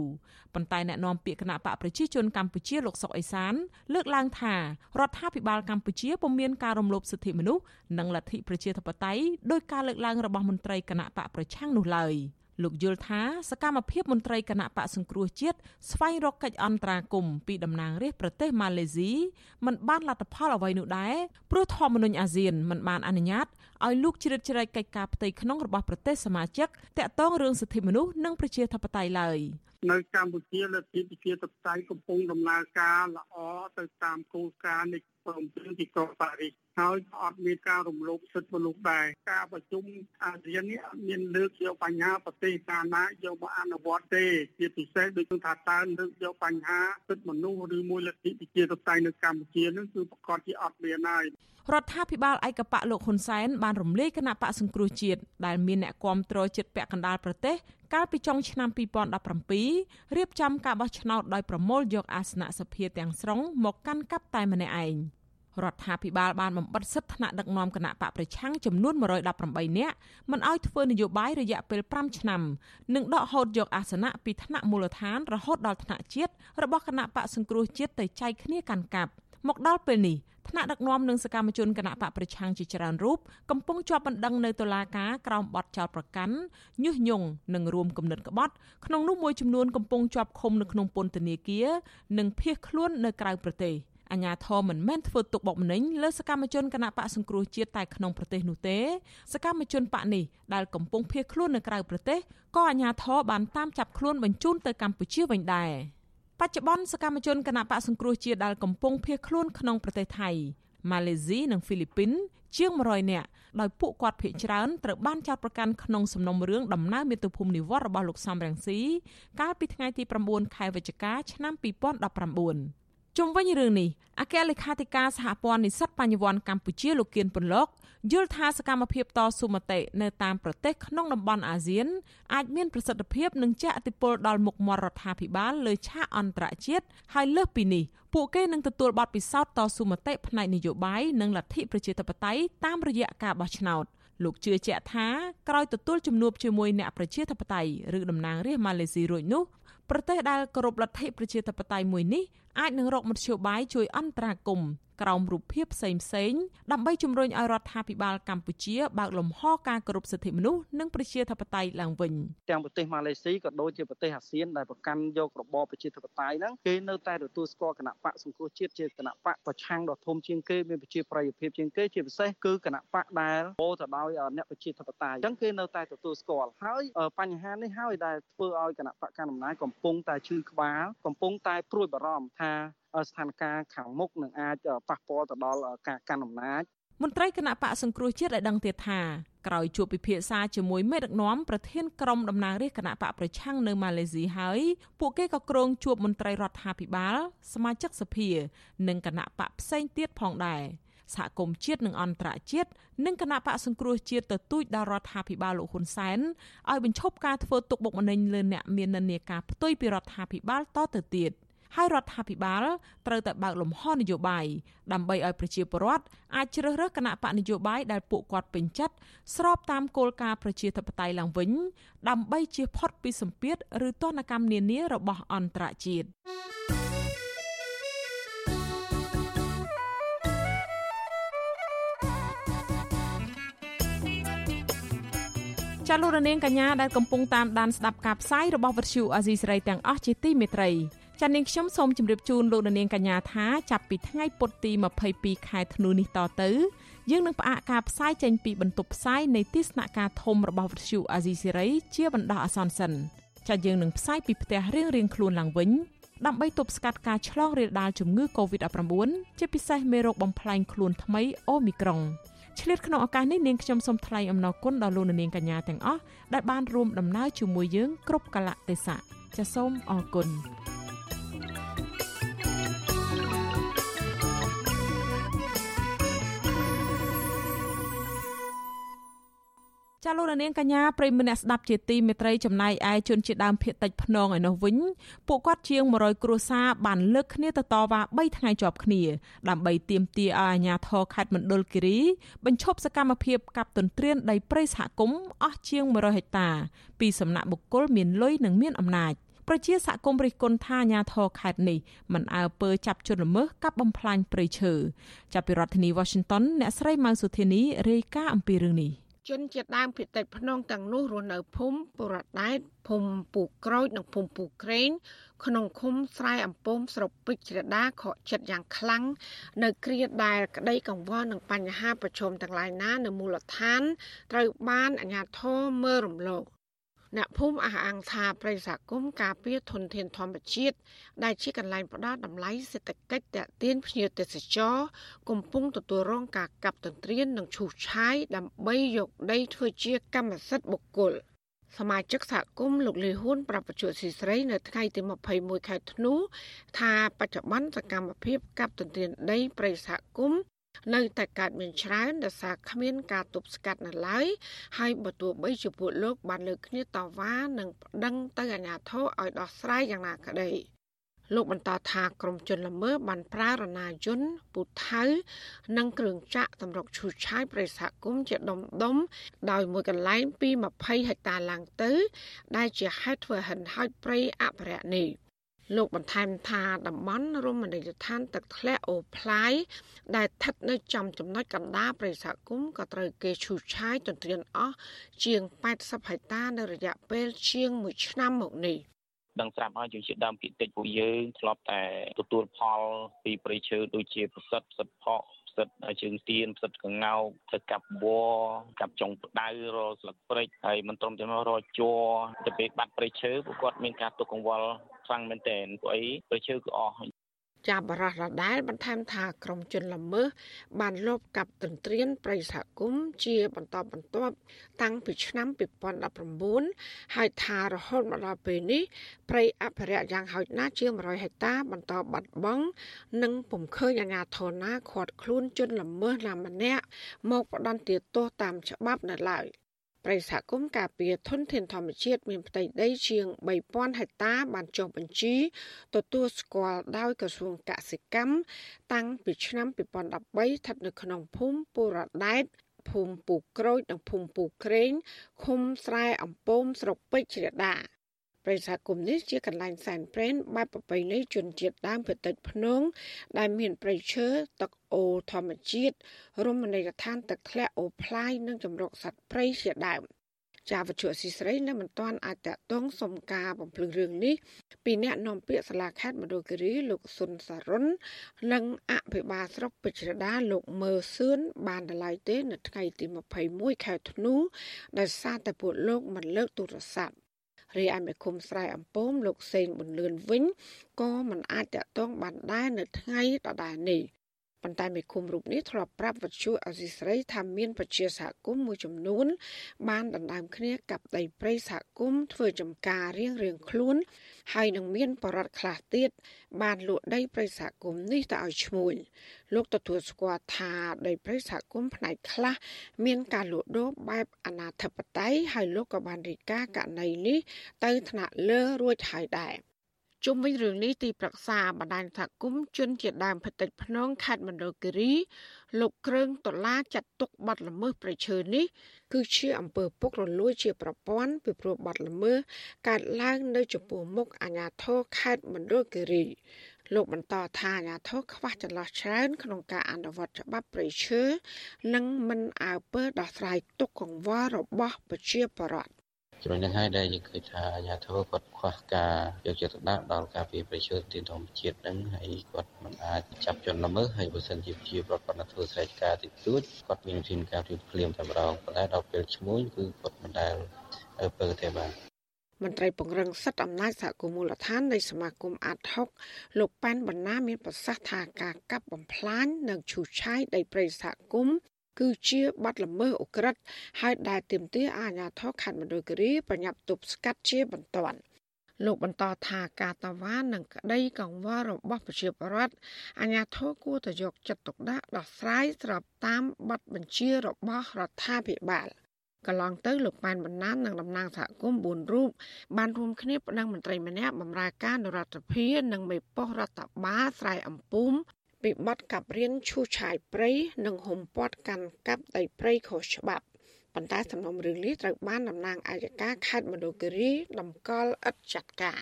ប៉ុន្តែแนะនាំពាក្យគណៈបកប្រជាជនកម្ពុជាលោកសុកអេសាន លើកឡើងថារដ្ឋាភិបាលកម្ពុជាពុំមានការរំលោភសិទ្ធិមនុស្សនិងលទ្ធិប្រជាធិបតេយ្យដោយការលើកឡើងរបស់មន្ត្រីគណៈបកប្រឆាំងនោះឡើយ។ លោកយល់ថាសកម្មភាពមន្ត្រីគណៈបកសង្គ្រោះជាតិស្វែងរកកិច្ចអន្តរាគមន៍ពីតំណាងរាស្ត្រប្រទេសម៉ាឡេស៊ីមិនបានលទ្ធផលអ្វីនោះដែរព្រោះធម្មនុញ្ញអាស៊ានមិនបានអនុញ្ញាតឲ្យលោកជ្រៀតជ្រែកកិច្ចការផ្ទៃក្នុងរបស់ប្រទេសសមាជិកតាក់ទងរឿងសិទ្ធិមនុស្សនិងប្រជាធិបតេយ្យឡើយនៅកម្ពុជាលទ្ធិប្រជាធិបតេយ្យកំពុងដំណើរការល្អទៅតាមគោលការណ៍នៃ ព្រមព្រៀងទីក្រុងប៉ារីសហើយអត់មានការរំលោភសិទ្ធិមនុស្សដែរការប្រជុំអាស៊ាននេះអត់មានលើកយកបញ្ហាប្រទេសកាណាយកមកអនុវត្តទេជាពិសេសដូចថាតើលើកយកបញ្ហាសិទ្ធិមនុស្សឬមួយលទ្ធិប្រជាធិបតេយ្យនៅកម្ពុជានឹងគឺប្រកាសជាអត់មានហើយ រដ្ឋាភិបាលឯកបៈលោកហ៊ុនសែនបានរំលាយគណៈបកសង្គ្រោះជាតិដែលមានអ្នកគាំទ្រចិត្តពាក់កណ្ដាលប្រទេសកាលពីចុងឆ្នាំ2017រៀបចំការបោះឆ្នោតដោយប្រមូលយកអាសនៈសភាទាំងស្រុងមកកាន់កាប់តែម្នាក់ឯងរដ្ឋាភិបាលបានបំបិទសិទ្ធិថ្នាក់ដឹកនាំគណៈបកប្រឆាំងចំនួន118នាក់មិនឲ្យធ្វើនយោបាយរយៈពេល5ឆ្នាំនិងដកហូតយកអាសនៈពីថ្នាក់មូលដ្ឋានរហូតដល់ថ្នាក់ជាតិរបស់គណៈបកសង្គ្រោះជាតិទៅចែកគ្នាកាន់កាប់មកដល់ពេលនេះ ថ្នាក់ដឹកនាំនិងសកម្មជនគណៈបកប្រឆាំងជាច្រើនរូបកំពុងជាប់បណ្ដឹងនៅតុលាការក្រោមបទចោទប្រកាន់ញុះញង់និងរួមគំនិតក្បត់ក្នុងនោះមួយចំនួនកំពុងជាប់ឃុំនៅក្នុងពន្ធនាគារនិងភៀសខ្លួននៅក្រៅប្រទេសអាញាធរមិនមែនធ្វើទុកបុកម្នេញលើសកម្មជនគណៈបកសង្គ្រោះជាតិតែក្នុងប្រទេសនោះទេសកម្មជនបកនេះដែលកំពុងភៀសខ្លួននៅក្រៅប្រទេសក៏អាញាធរបានតាមចាប់ខ្លួនបញ្ជូនទៅកម្ពុជាវិញដែរ បច្ចុប្បន្នសកម្មជនគណៈបកសង្គ្រោះជាតិដែលកំពុងភៀសខ្លួនក្នុងប្រទេសថៃម៉ាឡេស៊ីនិងហ្វីលីពីនជាង100នាក់ដោយពួកគាត់ភ័យច្រើនត្រូវបានចោទប្រកាន់ក្នុងសំណុំរឿងដំណើរមាតុភូមិនិវត្តរបស់លោកសំរងស៊ីកាលពីថ្ងៃទី9ខែវិច្ឆិកាឆ្នាំ2019ជុំវិញរឿងនេះអគ្គលេខាធិការសហព័ន្ធនិស្សិតបញ្ញវន្តកម្ពុជាលោកគៀនពន្លក យល់ថាសកម្មភាពតស៊ូមតិនៅតាមប្រទេសក្នុងតំបន់អាស៊ានអាចមានប្រសិទ្ធភាពនិងជះឥទ្ធិពលដល់មុខមាត់រដ្ឋាភិបាលលើឆាកអន្តរជាតិហើយលើសពីនេះពួកគេនឹងទទួលបទពិសោធន៍តស៊ូមតិផ្នែកនយោបាយនិងលទ្ធិប្រជាធិបតេយ្យតាមរយៈការបោះឆ្នោតលោកជឿជាក់ថាក្រោយទទួលជំនួបជាមួយអ្នកប្រជាធិបតេយ្យឬតំណាងរាស្ត្រម៉ាឡេស៊ីរួចនោះប្រទេសដែលគោរពលទ្ធិប្រជាធិបតេយ្យមួយនេះអាចនឹងរកមធ្យោបាយជួយអន្តរាគមន៍ ក្រោមរូបភាពផ្សេងផ្សេងដើម្បីជំរុញឲ្យរដ្ឋាភិបាលកម្ពុជាបើកលំហការគោរពសិទ្ធិមនុស្សនិងប្រជាធិបតេយ្យឡើងវិញទាំងប្រទេសម៉ាឡេស៊ីក៏ដូចជាប្រទេសអាស៊ានដែលប្រកាន់យករបបប្រជាធិបតេយ្យហ្នឹងគេនៅតែទទួលស្គាល់គណៈបកសង្គ្រោះជាតិជាគណៈបកប្រឆាំងដ៏ធំជាងគេមានប្រជាប្រិយភាពជាងគេជាពិសេសគឺគណៈបកដែលពោទៅដោយអ្នកប្រជាធិបតេយ្យអញ្ចឹងគេនៅតែទទួលស្គាល់ហើយបញ្ហានេះហើយដែលធ្វើឲ្យគណៈបកកណ្ដាលអំណាចកំពុងតែឈឺក្បាលកំពុងតែព្រួយបារម្ភថា ស្ថានភាពខាងមុខនឹងអាចប៉ះពាល់ទៅដល់ការកាន់អំណាចមន្ត្រីគណៈបកសង្គ្រោះជាតិឲ្យដឹងទៀតថាក្រោយជួបពិភាក្សាជាមួយមេដឹកនាំប្រធានក្រុមតំណាងរាស្ត្រគណៈបកប្រឆាំងនៅម៉ាឡេស៊ីហើយពួកគេក៏គ្រងជួបមន្ត្រីរដ្ឋាភិបាល សមាជិកសភា និងគណៈបកផ្សេងទៀតផងដែរសហគមន៍ជាតិនិងអន្តរជាតិនិងគណៈបកសង្គ្រោះជាតិទទូចដល់រដ្ឋាភិបាលលោកហ៊ុនសែនឲ្យបញ្ឈប់ការធ្វើទុកបុកម្នេញលើអ្នកមាននានាការផ្ទុយពីរដ្ឋាភិបាលតទៅទៀត។ ហើយរដ្ឋាភិបាលត្រូវតែបើកលំហនយោបាយដើម្បីឲ្យប្រជាពលរដ្ឋអាចជ្រើសរើសគណៈបកនយោបាយដែលពួកគាត់ពេញចិត្តស្របតាមគោលការណ៍ប្រជាធិបតេយ្យឡើងវិញដើម្បីជៀសផុតពីសម្ពាធឬទណ្ឌកម្មនានារបស់អន្តរជាតិចាលោករនាងកញ្ញាដែលកំពុងតាមដានស្ដាប់ការផ្សាយរបស់វិទ្យុអាស៊ីសេរីទាំងអស់ជាទីមេត្រី ចានាងខ្ញុំសូមជម្រាបជូនលោកនាងកញ្ញាថាចាប់ពីថ្ងៃពុធទី22ខែធ្នូនេះតទៅយើងនឹងផ្អាកការផ្សាយចេញពីបន្ទប់ផ្សាយនៃទស្សនការធំរបស់វិទ្យុអាស៊ីសេរីជាបណ្ដោះអាសន្នសិនចាយើងនឹងផ្សាយពីផ្ទះរៀងរៀងខ្លួនឡើងវិញដើម្បីទប់ស្កាត់ការឆ្លងរាលដាលជំងឺ Covid-19 ជាពិសេសមេរោគបំផ្លាញខ្លួនថ្មីអូមីក្រុងឆ្លៀតក្នុងឱកាសនេះនាងខ្ញុំសូមថ្លែងអំណរគុណដល់លោកនាងកញ្ញាទាំងអស់ដែលបានរួមដំណើរជាមួយយើងគ្រប់កលៈទេសៈចាសសូមអរគុណ ចាលោករនាងកញ្ញាប្រិមម្នាក់ស្ដាប់ជាទីមេត្រីចំណែកឯជនជាដើមភៀតតិចភ្នងឯនោះវិញពួកគាត់ជាង100គ្រួសារបានលើកគ្នាទៅតវ៉ា3ថ្ងៃជាប់គ្នាដើម្បីទាមទារឲ្យអាជ្ញាធរខេត្តមណ្ឌលគិរីបញ្ឈប់សកម្មភាពកាប់ទន្ទ្រានដីព្រៃសហគមន៍អស់ជាង100ហិកតា ពីសំណាក់បុគ្គលមានលុយនិងមានអំណាចប្រជាសហគមន៍រិះគន់ថាអាញាធរខេត្តនេះមិនអើពើចាប់ជនល្មើសកាប់បំផ្លាញព្រៃឈើចាប់ពីរដ្ឋធានី Washington អ្នកស្រីម៉ៅសុធានីរាយការណ៍អំពីរឿងនេះ ជនជាតិដើមភាគតិចភ្នងទាំងនោះរស់នៅភូមិបុរដែតភូមិពូក្រូចនិងភូមិពូក្រែងក្នុងឃុំស្រែអំពមស្រុកពេជ្រដាខកចិត្តយ៉ាងខ្លាំងនៅគ្រាដែលក្តីកង្វល់នឹងបញ្ហាប្រឈមទាំងឡាយណា នៅមូលដ្ឋាន ត្រូវបានអាជ្ញាធរមើលរំលង អ្នកភូមិអះអាងថាប្រិយសហគមន៍ការពារធនធានធម្មជាតិដែលជាកន្លែងផ្ដល់តម្លៃសេដ្ឋកិច្ចតាក់ទាញភ្ញៀវទេសចរកំពុងទទួលរងការកាប់ទន្ទ្រាននិងឈូសឆាយដើម្បីយកដីធ្វើជាកម្មសិទ្ធិបុគ្គលសមាជិកសហគមន៍លោកលីហ៊ុនប្រាប់បច្ចុប្បន្នស៊ីស្រីនៅថ្ងៃទី21ខែធ្នូថាបច្ចុប្បន្នសកម្មភាពកាប់ទន្ទ្រានដីព្រៃសហគមន៍ នៅតែកើតមានច្រើនដោយសារគ្មានការទប់ស្កាត់នៅឡើយហើយបើទោះបីជាពួកលោកបានលើកគ្នាតវ៉ានិងប្តឹងទៅអាជ្ញាធរឲ្យដោះស្រាយយ៉ាងណាក្តីលោកបន្តថាក្រមជនល្មើសបានប្រើរណាយន្តពូថៅ និងគ្រឿងចាក់តម្រុកឈូសឆាយប្រិយសហគមន៍ជាដុំដុំដោយមួយកន្លែងពី20ហិកតាឡើងទៅ ដែលជាហេតុធ្វើហិនហោចព្រៃអភិរក្សនេះ លោកបន្ថែមថាតំបន់រមណីយដ្ឋានទឹកធ្លាក់អូផ្លាយដែលស្ថិតនៅចំចំណុចកណ្ដាលប្រៃសហគមន៍ក៏ត្រូវគេឈូសឆាយទន្ទ្រានអស់ជាង80ហិកតានៅរយៈពេលជាង1ឆ្នាំមកនេះដឹងស្រាប់ហើយយើងជាដើមគិតិចពួកយើងធ្លាប់តែទទួលផលពីប្រៃឈើដូចជាប្រសិទ្ធសិទ្ធផកផ្សិតជើងទៀនផ្សិតកងោកធ្វើកាប់វកាប់ចុងផ្ដៅរស្លឹកព្រិចហើយមិនត្រឹមតែមករជ័រទៅពេលបាត់ព្រៃឈើពួកគាត់មានការទុកកង្វល់ ខ្លាំងមែនទែនពួកអីព្រៃឈើគឺអស់ចាប់បរោះរដែលបន្ថែមថាក្រមជនល្មើសបានលបកាប់ទន្ទ្រានប្រិយសហគមន៍ជាបន្តបន្ទាប់តាំងពីឆ្នាំ2019ហើយថារហូតមកដល់ពេលនេះព្រៃអភិរក្សយ៉ាងហោចណាស់ជាង100ហិកតាបន្តបាត់បង់និងពុំឃើញអាជ្ញាធរណាឃាត់ខ្លួនជនល្មើសណាម្នាក់មកផ្ដន្ទាទោសតាមច្បាប់នៅឡើយ។ ប្រិយសហគមន៍ការពារធនធានធម្មជាតិមានផ្ទៃដីជាង3000ហិកតាបានចុះបញ្ជីទទួលស្គាល់ដោយក្រសួងកសិកម្មតាំងពីឆ្នាំ2013ស្ថិតនៅក្នុងភូមិពូរ៉ាដែតភូមិពូក្រូចនិងភូមិពូក្រែងឃុំស្រែអំពមស្រុកពេជ្រដា ប្រិយសហគមន៍នេះជាកន្លែងសែនព្រេនបែបប្រពៃណីជនជាតិដើមភាគតិចភ្នងដែលមានព្រៃឈើទឹកអូធម្មជាតិរមណីយដ្ឋានទឹកធ្លាក់អូផ្លាយនិងចម្រុកសត្វព្រៃជាដើមចាវជុស៊ីស្រីនៅមិនទាន់អាចតតងសុំការបំភ្លឺរឿងនេះពីអ្នកនាំពាក្យសាលាខេត្តមណ្ឌលគិរីលោកសុនសរុននិងអភិបាលស្រុកពេជ្រដាលោកមើសឿនបានដライទេ នៅថ្ងៃទី21ខែធ្នូដោយសារតែពួកលោកមិនលើកទូរស័ព្ទ រីឯមេឃុំស្រែអំពមលោកសេងប៊ុនលឿនវិញក៏មិនអាចតតងបានដែរនៅថ្ងៃដដែលនេះប៉ុន្តែមេឃុំរូបនេះធ្លាប់ប្រាប់វិទ្យុអសីស្រីថាមានប្រជាសហគមន៍មួយចំនួន បានដណ្ដើមគ្នាកាប់ដីព្រៃសហគមន៍ធ្វើចំការរៀងរៀងខ្លួន ហើយនឹងមានបរិវត្តខ្លះទៀតបានលក់ដីព្រៃសហគមន៍នេះទៅឲ្យឈ្មួញលោកទទួលស្គាល់ថាដីព្រៃសហគមន៍ផ្នែកខ្លះមានការលក់ដូរបែបអនាធិបតេយ្យហើយលោកក៏បានរាយការណ៍ករណីនេះទៅថ្នាក់លើរួចហើយដែរ ជុំវិញរឿងនេះទីប្រឹក្សាបណ្ដាញសហគមន៍ជនជាដើមភតិចភ្នងខេត្តមណ្ឌលគិរី លោកគ្រឿងដុល្លារចាត់ទុកបាត់ល្មើសប្រឈើនេះ គឺជាអំពើពុករលួយជាប្រព័ន្ធពីព្រោះបាត់ល្មើសកើតឡើងនៅចំពោះមុខអាជ្ញាធរខេត្តមណ្ឌលគិរីលោកបន្តថាអាញាធរខ្វះចន្លោះច្រើនក្នុងការអនុវត្តច្បាប់ព្រៃឈើនិងមិនអើពើដោះស្រាយទុកកង្វល់របស់ប្រជាពលរដ្ឋ ចំណុចនេះហើយដែលយើងឃើញថាអាជ្ញាធរគាត់ខ្វះការយកចិត្តទុកដាក់ដល់ការពារប្រយោជន៍ទីធម្មជាតិនឹងហើយគាត់មិនអាចចាប់ជនល្មើសហើយបើសិនជាជាប្រព័ន្ធធ្វើស្រែកការទីទួចគាត់មានវិធានការជួយភ្លាមតែម្ដងប៉ុន្តែដល់ពេលឈ្មោះគឺគាត់មិនដែលពើទេបាទមន្ត្រីពង្រឹងសិទ្ធិអំណាចសហគមន៍មូលដ្ឋាននៃសមាគមអាត់ហុកលោកប៉ែនបណ្ណាមានប្រសាសន៍ថាការកាប់បំផ្លាញនិងឈូសឆាយដីព្រៃសហគមន៍ គឺជាបាត់ល្មើសអូក្រិតហើយដែលទាមទារអាជ្ញាធរខេត្តមណ្ឌលគិរីប្រញាប់ទប់ស្កាត់ជាបន្ទាន់លោកបន្តថាការតវ៉ានិងក្តីកង្វល់របស់ប្រជាពលរដ្ឋអាជ្ញាធរគួរតែយកចិត្តទុកដាក់ដោះស្រាយស្របតាមបទបញ្ជារបស់រដ្ឋាភិបាលកន្លងទៅលោកប៉ែនបណ្ណាននិងតំណាងសហគមន៍4រូបបានរួមគ្នាប្តឹងមន្ត្រីម្នាក់បម្រើការនរដ្ឋាភិបាលនិងមេប៉ុស្តិ៍រដ្ឋបាលស្រែអំពុំ ពីបទកាប់រៀនឈូសឆាយព្រៃនិងហុំព័ទ្ធកាន់កាប់ដីព្រៃខុសច្បាប់ប៉ុន្តែសំណុំរឿងនេះត្រូវបានតំណាងអាយកាខេត្តមណ្ឌលគិរីតម្កល់ឥតចាត់ការ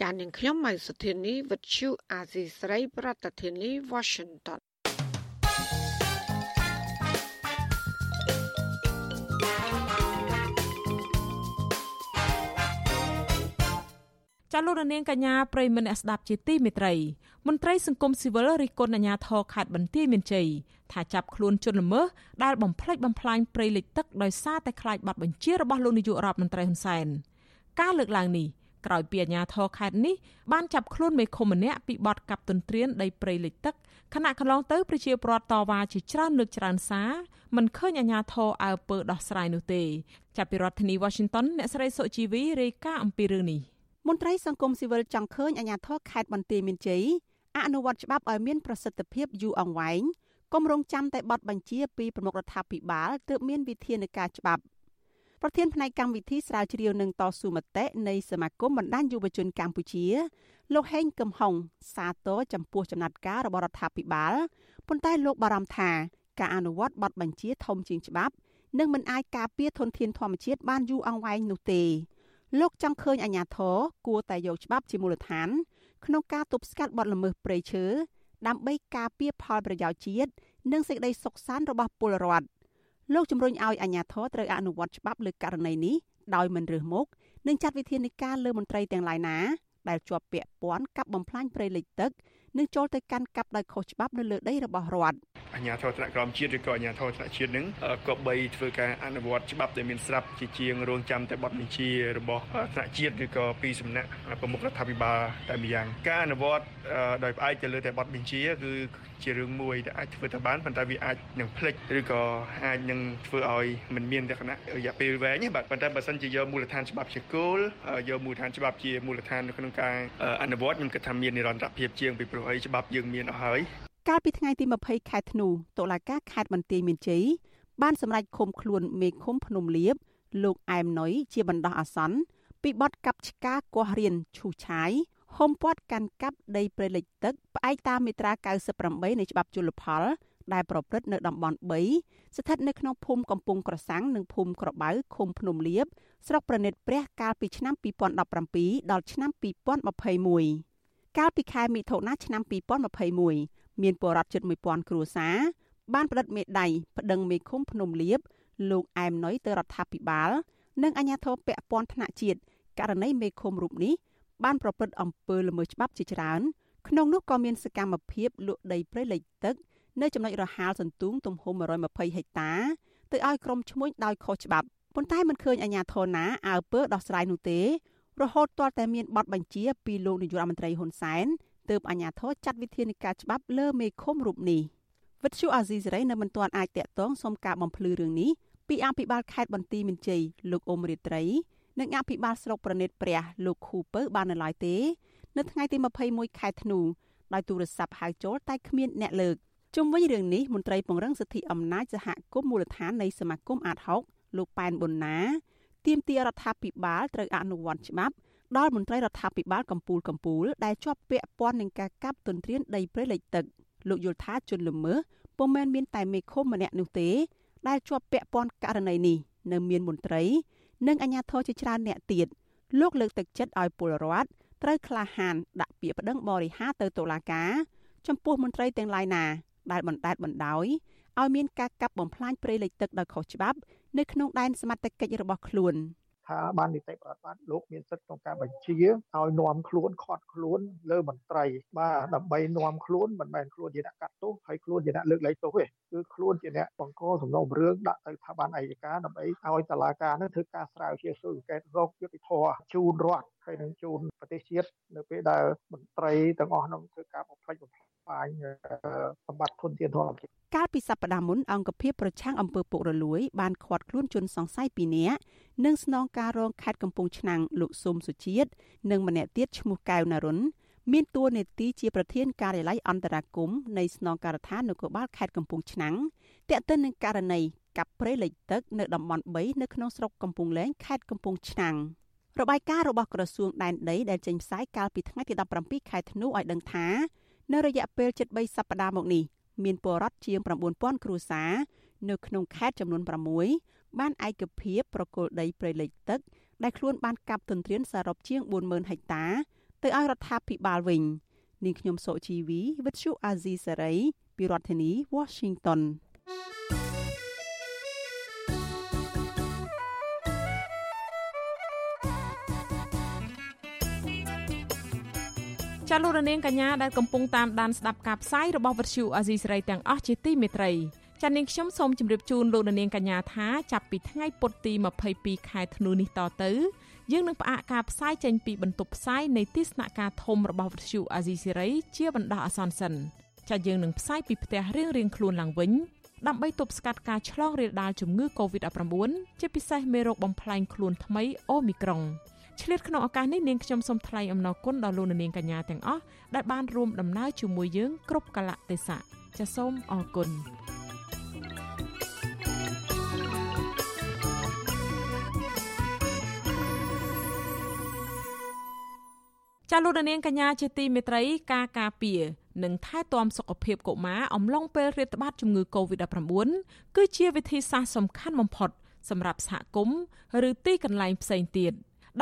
ចាននាងខ្ញុំម៉ៃសុធានីវិទ្យុអាស៊ីស្រី ប្រធានាធិបតី Washington ចាលោករនាងកញ្ញាប្រិយមិត្តអ្នកស្ដាប់ជាទីមេត្រីមន្ត្រីសង្គមស៊ីវិលរិះគន់អាជ្ញាធរខេត្តបន្ទាយមានជ័យថាចាប់ខ្លួនជនល្មើសដែលបំផ្លិចបំផ្លាញព្រៃលិចទឹកដោយសារតែខ្លាចបាត់បញ្ជារបស់លោកនាយករដ្ឋមន្ត្រីហ៊ុនសែនការលើកឡើងនេះក្រោយពីអាជ្ញាធរខេត្តនេះបានចាប់ខ្លួនមេឃុំម្នាក់ពីបទកាប់ទន្ទ្រានដីព្រៃលិចទឹកខណៈកន្លងទៅប្រជាពលរដ្ឋតវ៉ាជាច្រើនលើកច្រើនសារមិនឃើញអាជ្ញាធរអើពើដោះស្រាយនោះទេចាប់ពីរដ្ឋធានី Washington អ្នកស្រីសុជីវីរាយការណ៍អំពីរឿងនេះ មន្ត្រីសង្គមស៊ីវិលចង់ឃើញអាជ្ញាធរខេត្តបន្ទាយមានជ័យអនុវត្តច្បាប់ឲ្យមានប្រសិទ្ធភាពយូរអង្វែងគម្រោងចាំតែបទបញ្ជាពីប្រមុខរដ្ឋាភិបាលទើបមានវិធានការច្បាប់ប្រធានផ្នែកកម្មវិធីស្រាវជ្រាវនឹងតស៊ូមតិនៃសមាគមបណ្ដាញយុវជនកម្ពុជាលោកហេងកឹមហុងសាទរចំពោះចំណាត់ការរបស់រដ្ឋាភិបាលប៉ុន្តែលោកបារម្ភថាការអនុវត្តបទបញ្ជាធំជាងច្បាប់នឹងមិនអាចការពារធនធានធម្មជាតិបានយូរអង្វែងនោះទេ លោកចង់ឃើញអាជ្ញាធរគួរតែយកច្បាប់ជាមូលដ្ឋាន ក្នុងការទប់ស្កាត់បទល្មើសព្រៃឈើដើម្បីការពារផលប្រយោជន៍ជាតិនិងសេចក្តីសុខសាន្តរបស់ពលរដ្ឋលោកជំរុញឲ្យអាជ្ញាធរត្រូវអនុវត្តច្បាប់លើករណីនេះដោយមិនរើសមុខនិងចាត់វិធានការលើមន្ត្រីទាំងឡាយណាដែលជាប់ពាក់ព័ន្ធกับបំផ្លាញព្រៃលិចទឹក និងចូលទៅកាន់កាប់ដោយខុសច្បាប់នៅលើដីរបស់រដ្ឋអាជ្ញាធរថ្នាក់ក្រោមជាតិឬក៏អាជ្ញាធរថ្នាក់ជាតិនឹងក៏បីធ្វើការអនុវត្តច្បាប់ដែលមានស្រាប់ជាជាងរងចាំតែបទបញ្ជារបស់ថ្នាក់ជាតិឬក៏ពីសំណាក់ប្រមុខរដ្ឋាភិបាលតែម្យ៉ាងការអនុវត្តដោយផ្អែកទៅលើតែបទបញ្ជាគឺ ជារឿងមួយដែលអាចធ្វើទៅបានប៉ុន្តែវាអាចនឹងផ្លិចឬក៏អាចនឹងធ្វើឲ្យមិនមានលក្ខណៈរយៈពេលវែងបាទប៉ុន្តែបើសិនជាយកមូលដ្ឋានច្បាប់ជាគោលយកមូលដ្ឋានច្បាប់ជាមូលដ្ឋាននៅក្នុងការអនុវត្តខ្ញុំគិតថាមាននិរន្តរភាពជាងពីព្រោះអីច្បាប់យើងមានអស់ហើយកាលពីថ្ងៃទី20ខែធ្នូតុលាការខេត្តបន្ទាយមានជ័យបានសម្រេចឃុំខ្លួនមេឃុំភ្នំលៀបលោកអែមណុយជាបណ្ដោះអាសន្នពីបទកាប់ឆ្កាគាស់រៀនឈូឆាយ ហុំព័ទ្ធកាន់កាប់ដីព្រៃលិចទឹកផ្អែកតាមមាត្រា98នៃច្បាប់ជលផល ដែលប្រព្រឹត្តនៅតំបន់3ស្ថិតនៅក្នុងភូមិកំពង់ក្រសាំងនិងភូមិក្របៅឃុំភ្នំលៀបស្រុកប្រណិតព្រះកាលពីឆ្នាំ2017ដល់ឆ្នាំ2021កាលពីខែមិថុនាឆ្នាំ2021មានពលរដ្ឋជិត1000គ្រួសារបានផ្តិតមេដៃប្តឹងមេឃុំភ្នំលៀបលោកអែមណុយទៅរដ្ឋាភិបាល និងអាជ្ញាធរពាក់ព័ន្ធថ្នាក់ជាតិករណីមេឃុំរូបនេះ បានប្រព្រឹត្តអំពើល្មើសច្បាប់ជាច្រើនក្នុងនោះក៏មានសកម្មភាពលក់ដីព្រៃលិចទឹកនៅចំណុចរហាលសន្ទូងទំហំ120ហិកតាទៅឲ្យក្រុមឈ្មួញដោយខុសច្បាប់ប៉ុន្តែមិនឃើញអាជ្ញាធរណាអើពើដោះស្រាយនោះទេរហូតទាល់តែមានបទបញ្ជាពីលោកនាយករដ្ឋមន្ត្រីហ៊ុនសែនទើបអាជ្ញាធរចាត់វិធានការច្បាប់លើមេឃុំរូបនេះវិទ្យុអាស៊ីសេរីនៅមិនទាន់អាចតាក់ទងសុំការបំភ្លឺរឿងនេះពីអភិបាលខេត្តបន្ទាយមានជ័យលោកអ៊ុំរិត្រី និងអភិបាលស្រុកប្រណិតព្រះលោកខូពើបាននៅឡើយទេ នៅថ្ងៃទី21ខែធ្នូដោយទូរស័ព្ទហៅចូលតែគ្មានអ្នកលើកជុំវិញរឿងនេះមន្ត្រីពង្រឹងសិទ្ធិអំណាចសហគមន៍មូលដ្ឋាននៃសមាគមអាត6លោកប៉ែនប៊ុនណាទាមទាររដ្ឋាភិបាលត្រូវអនុវត្តច្បាប់ដល់មន្ត្រីរដ្ឋាភិបាលកម្ពុជាកម្ពុជាដែលជាប់ពាក់ព័ន្ធនឹងការកាប់ទន្ទ្រានដីព្រៃលិចទឹកលោកយល់ថាជនល្មើសពុំមែនមានតែមេឃុំម្នាក់នោះទេ ដែលជាប់ពាក់ព័ន្ធករណីនេះនៅមានមន្ត្រី និងអាជ្ញាធរជាច្រើនអ្នកទៀតលោកលើកទឹកចិត្តឲ្យពលរដ្ឋត្រូវក្លាហានដាក់ពាក្យប្តឹងបរិហាទៅតុលាការចំពោះមន្ត្រីទាំងឡាយណាដែលបណ្តែតបណ្ដោយឲ្យមានការកាប់បំផ្លាញព្រៃលិចទឹកដោយខុសច្បាប់នៅក្នុងដែនសមត្ថកិច្ចរបស់ខ្លួន។ ថាបាននីតិប្រតិបត្តិលោកមានសិទ្ធិក្នុងការបញ្ជាឲ្យនាំខ្លួនខាត់ខ្លួនលើមន្ត្រីបាទដើម្បីនាំខ្លួនមិនមែនខ្លួនជាអ្នកកាត់ទោសហើយខ្លួនជាអ្នកលើកលែងទោសទេគឺខ្លួនជាអ្នកបង្កសំណុំរឿងដាក់ទៅស្ថាប័នអัยការដើម្បីឲ្យតុលាការនឹងធ្វើការស្រាវជ្រាវស៊ើបអង្កេតរកយុត្តិធម៌ជូនរដ្ឋហើយនឹងជូនប្រទេសជាតិនៅពេលដែលមន្ត្រីទាំងអស់នោះធ្វើការបំផ្លិចបំផ្លាញ សម្បត្តិធនធានធម្មជាតិកាលពីសប្តាហ៍មុនអង្គភាពប្រឆាំងអំពើពុករលួយបានឃាត់ខ្លួនជនសង្ស័យ2នាក់និងស្នងការរងខេត្តកំពង់ឆ្នាំងលោកស៊ុំសុជាតិនិងម្នាក់ទៀតឈ្មោះកៅណារុនមានតួនាទីជាប្រធានការិយាល័យអន្តរាគមនៃស្នងការដ្ឋាននគរបាលខេត្តកំពង់ឆ្នាំងតាក់ទិននឹងករណីកាប់ព្រៃលិចទឹកនៅតំបន់3នៅក្នុងស្រុកកំពង់លែងខេត្តកំពង់ឆ្នាំងរបាយការណ៍របស់ក្រសួងដែនដីដែលចេញផ្សាយកាលពីថ្ងៃទី17ខែធ្នូឲ្យដឹងថា នៅរយៈពេល73សប្តាហ៍មកនេះមានពលរដ្ឋជាង9000គ្រួសារនៅក្នុងខេត្តចំនួន6បានឯកភាពប្រគល់ដីព្រៃលិចទឹក ដែលខ្លួនបានកាប់ទន្ទ្រានសរុបជាង40000ហិកតា ទៅឲ្យរដ្ឋាភិបាលវិញនាងខ្ញុំសុជីវីវិទ្យុអាស៊ីសេរីពីរដ្ឋធានី Washington ចាលោករនាងកញ្ញាដែលកំពុងតាមដានស្ដាប់ការផ្សាយរបស់វិទ្យុអាស៊ីសេរីទាំងអស់ជាទីមេត្រីចានាងខ្ញុំសូមជម្រាបជូនលោកនាងកញ្ញាថាចាប់ពីថ្ងៃពុធទី22ខែធ្នូនេះតទៅយើងនឹងផ្អាកការផ្សាយចេញពីបន្ទប់ផ្សាយនៃទីស្នាក់ការធំរបស់វិទ្យុអាស៊ីសេរីជាបណ្ដោះអាសន្នសិនចាយើងនឹងផ្សាយពីផ្ទះរៀងរៀងខ្លួនឡើងវិញដើម្បីទប់ស្កាត់ការឆ្លងរាលដាលជំងឺ Covid-19 ជាពិសេសមេរោគបំផ្លែងខ្លួនថ្មីអូមីក្រុង ឆ្លៀតក្នុងឱកាសនេះនាងខ្ញុំសូមថ្លែងអំណរគុណដល់លោកនាងកញ្ញាទាំងអស់ដែលបានរួមដំណើរជាមួយយើងគ្រប់កលៈទេសៈចាសសូមអរគុណចាលោកនាងកញ្ញាជាទីមេត្រីការការពារនិងថែទាំសុខភាពកុមារអំឡុងពេលរាតត្បាតជំងឺ Covid-19 គឺជាវិធីសាស្ត្រសំខាន់បំផុតសម្រាប់សហគមន៍ឬទីកន្លែងផ្សេងទៀត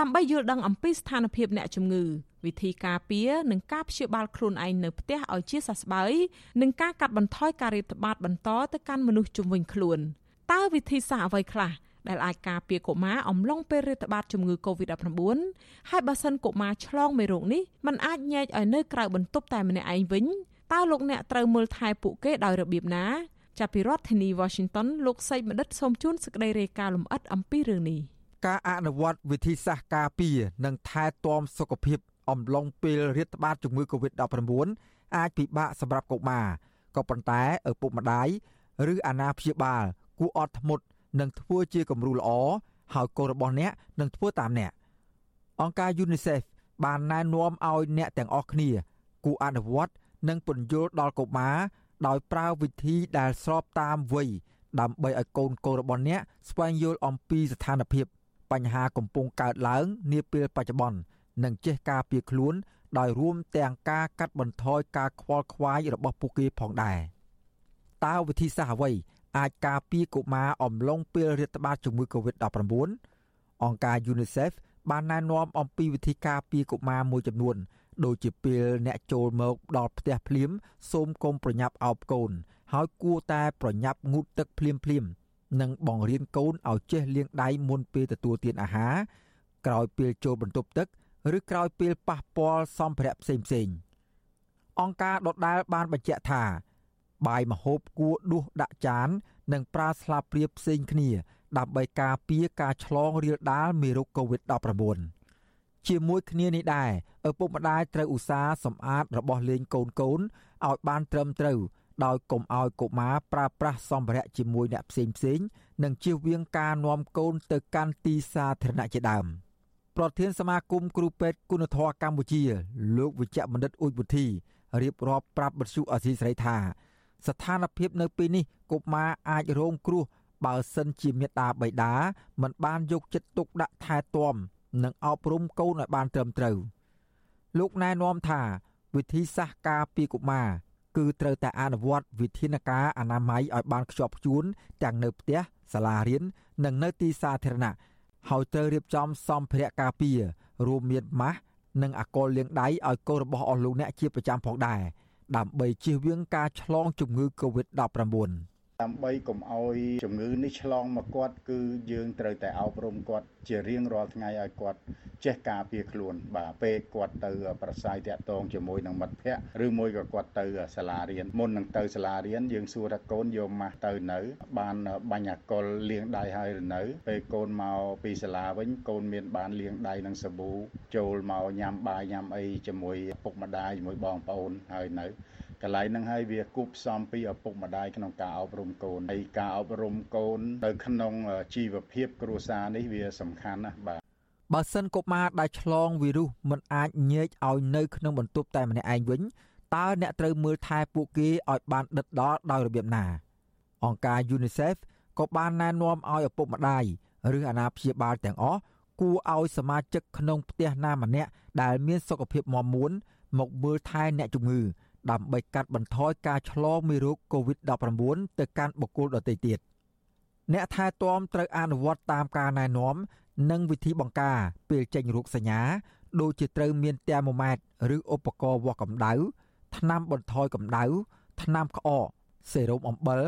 ដើម្បីយល់ដឹងអំពីស្ថានភាពអ្នកជំងឺវិធីការពារនិងការព្យាបាលខ្លួនឯងនៅផ្ទះឲ្យជាសះស្បើយនិងការកាត់បន្ថយការរាតត្បាតបន្តទៅកាន់មនុស្សជុំវិញខ្លួនតើវិធីសាស្ត្រអ្វីខ្លះដែលអាចការពារកុមារអំឡុងពេលរាតត្បាតជំងឺ Covid-19 ហើយបើសិនកុមារឆ្លងមេរោគនេះมันអាចញែកឲ្យនៅក្រៅបន្ទប់តែម្នាក់ឯងវិញតើលោកអ្នកត្រូវមើលថែពួកគេដោយរបៀបណាចាប់ពីរដ្ឋធានី Washington លោកសេកបណ្ឌិតសូមជូនសេចក្តីរាយការណ៍លម្អិតអំពីរឿងនេះ ការអនុវត្តវិធីសាស្ត្រការពារនិងថែទាំសុខភាពអំឡុងពេលរាតត្បាតជំងឺ Covid-19 អាចពិបាកសម្រាប់កុមារក៏ប៉ុន្តែឪពុកម្ដាយឬអាណាព្យាបាលគួរអត់ធ្មត់នឹងធ្វើជាគំរូល្អហើយកូនរបស់អ្នកនឹងធ្វើតាមអ្នកអង្គការ UNICEF បានណែនាំឲ្យអ្នកទាំងអស់គ្នាគួរអនុវត្តនិងពន្យល់ដល់កុមារដោយប្រើវិធីដែលស្របតាមវ័យដើម្បីឲ្យកូនកូនរបស់អ្នកស្វែងយល់អំពីស្ថានភាព បញ្ហាកំពុងកើតឡើងនាពេលបច្ចុប្បន្ននិងចេះការពារខ្លួនដោយរួមទាំងការកាត់បន្ថយការខ្វល់ខ្វាយរបស់ពួកគេផងដែរតើវិធីសាស្ត្រអ្វីអាចការពារកុមារអំឡុងពេលរាតត្បាតជំងឺ Covid-19 អង្គការ UNICEF បានណែនាំអំពីវិធីការពារកុមារមួយចំនួនដូចជាពេលអ្នកចូលមកដល់ផ្ទះភ្លាម សូមកុំប្រញាប់អោបកូន ហើយគួរតែប្រញាប់ងូតទឹកភ្លាមភ្លាម និងបង្រៀនកូនឲ្យចេះលាងដៃមុនពេលទទួលទានអាហារក្រោយពេលចូលបន្ទប់ទឹក ឬក្រោយពេលប៉ះពាល់សម្ភារៈផ្សេងផ្សេងអង្គការដដាលបានបញ្ជាក់ថា បាយមហូបគួរដួសដាក់ចាន និងប្រើស្លាបព្រាផ្សេងគ្នា ដើម្បីការពារការឆ្លងរាលដាលមេរោគ COVID-19 ជាមួយគ្នានេះដែរឪពុកម្ដាយត្រូវឧស្សាហ៍សម្អាតរបស់លេងកូនកូនឲ្យបានត្រឹមត្រូវ ដោយកុំឲ្យកុមារប្រើប្រាស់សម្ភារៈជាមួយអ្នកផ្សេងផ្សេងនិងជៀសវាងការនាំកូនទៅកាន់ទីសាធារណៈជាដើមប្រធានសមាគមគ្រូពេទ្យគុណធម៌កម្ពុជា លោកវិជ្ជបណ្ឌិតអ៊ុចវុធីរៀបរាប់ប្រាប់បទសុអសីស្រីថា ស្ថានភាពនៅពេលនេះកុមារអាចរងគ្រោះបើសិនជាមេដាបៃតាមិនបានយកចិត្តទុកដាក់ថែទាំនិងអប់រំកូនឲ្យបានត្រឹមត្រូវលោកណែនាំថាវិធីសាស្ត្រការពារកុមារ គឺត្រូវតែអនុវត្តវិធានការអនាម័យឲ្យបានខ្ជាប់ខ្ជួនទាំងនៅផ្ទះសាលារៀននិងនៅទីសាធារណៈហើយត្រូវរៀបចំសម្ភារៈការពាររួមមានម៉ាស់និងអាកុលលាងដៃឲ្យកូនរបស់អស់លោកអ្នកជាប្រចាំផងដែរដើម្បីជៀសវាងការឆ្លងជំងឺ Covid-19 ដើម្បីកុំឲ្យជំងឺនេះឆ្លងមកគាត់គឺយើងត្រូវតែអប់រំគាត់ជារៀងរាល់ថ្ងៃឲ្យគាត់ចេះការពារខ្លួន បាទពេលគាត់ទៅប្រស័យតាក់ទងជាមួយនឹងមិត្តភ័ក្តិឬមួយក៏គាត់ទៅសាលារៀនមុននឹងទៅសាលារៀនយើងសួរថាកូនយកម៉ាស់ទៅនៅ បានបាញ់អាកុលលាងដៃហើយឬនៅពេលកូនមកពីសាលាវិញកូនមានបានលាងដៃនឹងសាប៊ូចូលមកញ៉ាំបាយញ៉ាំអីជាមួយពុកម្ដាយជាមួយបងប្អូនហើយនៅ កន្លែងហ្នឹងហើយវាគូផ្សំពីឪពុកម្ដាយក្នុងការអប់រំកូនហើយការអប់រំកូននៅក្នុងជីវភាពគ្រួសារនេះវាសំខាន់ណាស់បាទបើសិនកុមារដែលឆ្លងវីរុសមិនអាចញែកឲ្យនៅក្នុងបន្ទប់តែម្នាក់ឯងវិញតើអ្នកត្រូវមើលថែពួកគេឲ្យបានដិតដល់ដោយរបៀបណាអង្គការ UNICEF ក៏បានណែនាំឲ្យឪពុកម្ដាយឬអាណាព្យាបាលទាំងអស់គួរឲ្យសមាជិកក្នុងផ្ទះណាម្នាក់ដែលមានសុខភាពមាំមួនមកមើលថែអ្នកជំងឺ ដើម្បីកាត់បន្ថយការឆ្លងមេរោគ COVID-19 ទៅកាន់បុគ្គលដទៃទៀតអ្នកថែទាំត្រូវអនុវត្តតាមការណែនាំនិងវិធីបង្ការពេលចេញរោគសញ្ញាដូចជាត្រូវមានទែម៉ូម៉ែត្រឬឧបករណ៍វាស់កម្ដៅថ្នាំបន្ថយកម្ដៅថ្នាំក្អកសេរ៉ូមអំបិល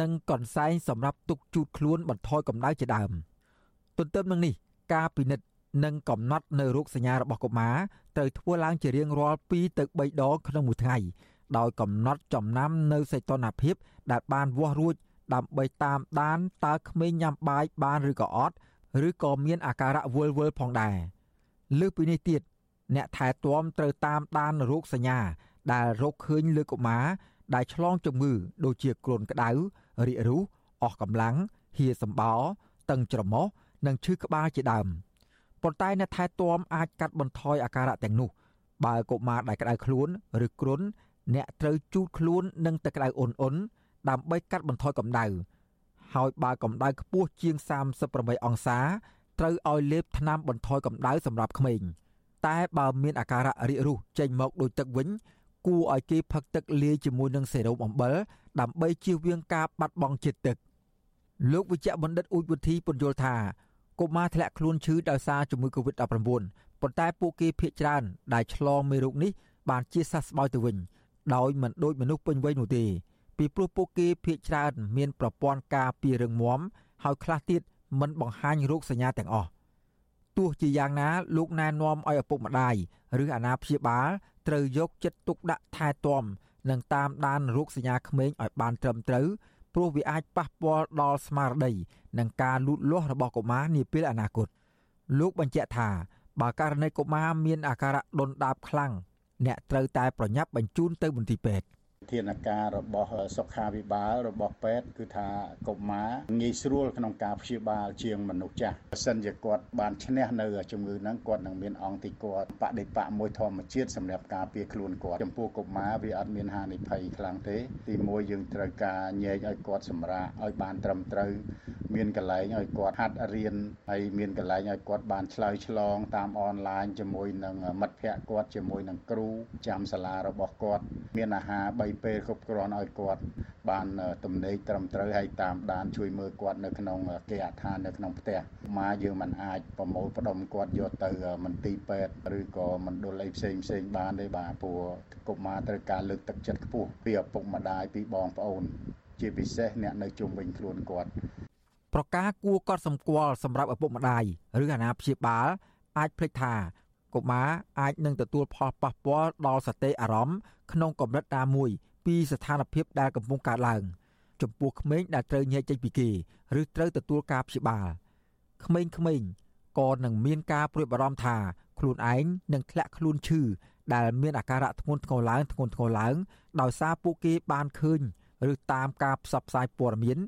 និងកន្សែងសម្រាប់ទុកជូតខ្លួនបន្ថយកម្ដៅជាដើមទន្ទឹមនឹងនេះការពិនិត្យនិងកំណត់នៅរោគសញ្ញារបស់កុមារ ត្រូវធ្វើឡើងជារៀងរាល់2ទៅ3ដងក្នុងមួយថ្ងៃដោយកំណត់ចំណាំនៅសីតុណ្ហភាពដែលបានវាស់រួចដើម្បីតាមដានតើក្មេងញ៉ាំបាយបានឬក៏អត់ឬក៏មានអាការៈវល់វល់ផងដែរលើសពីនេះទៀតអ្នកថែទាំត្រូវតាមដានរោគសញ្ញា ដែលរកឃើញលើកុមារដែលឆ្លងជំងឺដូចជាគ្រុនក្តៅរាករូសអស់កម្លាំងហៀសម្បោតឹងច្រមុះនិងឈឺក្បាលជាដើម ប៉ុន្តែអ្នកថែទាំអាចកាត់បន្ថយអាការៈទាំងនោះបើកុមារដែលក្តៅខ្លួនឬគ្រុនអ្នកត្រូវជូតខ្លួននឹងទឹកក្តៅអ៊ុនអ៊ុនដើម្បីកាត់បន្ថយកម្ដៅហើយបើកម្ដៅខ្ពស់ជាង38អង្សាត្រូវឲ្យលេបថ្នាំបន្ថយកម្ដៅសម្រាប់ក្មេងតែបើមានអាការៈរាករូសចេញមកដូចទឹកវិញ គួរឲ្យគេផឹកទឹកលាយជាមួយនឹងសេរ៉ូមអំបិលដើម្បីជៀសវាងការបាត់បង់ជាតិទឹកលោកវិជ្ជបណ្ឌិតអ៊ូចវិធីពន្យល់ថា កុមារធ្លាក់ខ្លួនឈឺដោយសារជំងឺ Covid-19 ប៉ុន្តែពួកគេភ័យច្រើនដែលឆ្លងមេរោគនេះបានជាសះស្បើយទៅវិញដោយមិនដូចមនុស្សពេញវ័យនោះទេពីព្រោះពួកគេភ័យច្រើនមានប្រព័ន្ធការពាររឹងមាំហើយខ្លះទៀតមិនបង្ហាញរោគសញ្ញាទាំងអស់ទោះជាយ៉ាងណាលោកណែនាំឲ្យឪពុកម្ដាយឬអាណាព្យាបាលត្រូវយកចិត្តទុកដាក់ថែទាំនិងតាមដានរោគសញ្ញាក្មេងឲ្យបានត្រឹមត្រូវព្រោះវាអាចប៉ះពាល់ដល់ស្មារតី និងការលូតលាស់របស់កុមារនាពេលអនាគតលោកបញ្ជាក់ថាបើករណីកុមារមានអាការៈដុនដាបខ្លាំងអ្នកត្រូវតែប្រញាប់បញ្ជូនទៅមន្ទីរពេទ្យ ធានាការរបស់សុខាភិបាលរបស់ពេទ្យគឺថាកុមារងាយស្រួលក្នុងការព្យាបាលជាងមនុស្សចាស់បើសិនជាគាត់បានឈ្នះនៅជំងឺហ្នឹងគាត់នឹងមានអង្គទីគាត់បដិបកមួយធម្មជាតិសម្រាប់ការពារខ្លួនគាត់ចំពោះកុមារវាអត់មានហានិភ័យខ្លាំងទេ ទីមួយយើងត្រូវការញែកឲ្យគាត់សម្រាកឲ្យបានត្រឹមត្រូវមានកន្លែងឲ្យគាត់ហាត់រៀនហើយមានកន្លែងឲ្យគាត់បានឆ្លើយឆ្លងតាមអនឡាញជាមួយនឹងមិត្តភ័ក្តិគាត់ជាមួយនឹងគ្រូចាំសាលារបស់គាត់ មានអាហារ3ពេលគ្រប់គ្រាន់ឲ្យគាត់បានទំនេរត្រឹមត្រូវហើយតាមដានជួយមើលគាត់នៅក្នុងគេហដ្ឋាននៅក្នុងផ្ទះមកយើងមិនអាចប្រមូលផ្ដុំគាត់យកទៅមន្ទីរពេទ្យឬក៏មណ្ឌលអីផ្សេងផ្សេងបានទេបាទព្រោះកុមារត្រូវការលើកទឹកចិត្តខ្ពស់ពីឪពុកម្ដាយពីបងប្អូន ជាពិសេសអ្នកនៅជុំវិញខ្លួនគាត់ប្រការគួរកត់សម្គាល់សម្រាប់ឪពុកម្ដាយឬអាណាព្យាបាលអាចភ្លេចថា កុមារអាចនឹងទទួលផលប៉ះពាល់ដល់សតិអារម្មណ៍ក្នុងកម្រិតណាមួយពីស្ថានភាពដែលកំពុងកើតឡើង ចំពោះក្មេងដែលត្រូវញែកចេញពីគេឬត្រូវទទួលការព្យាបាលក្មេងៗក៏នឹងមានការព្រួយបារម្ភថាខ្លួនឯងនឹងធ្លាក់ខ្លួនឈឺដែលមានអាការៈធ្ងន់ធ្ងរឡើងធ្ងន់ធ្ងរឡើង ដោយសារពួកគេបានឃើញ ឬតាមការផ្សព្វផ្សាយព័ត៌មាន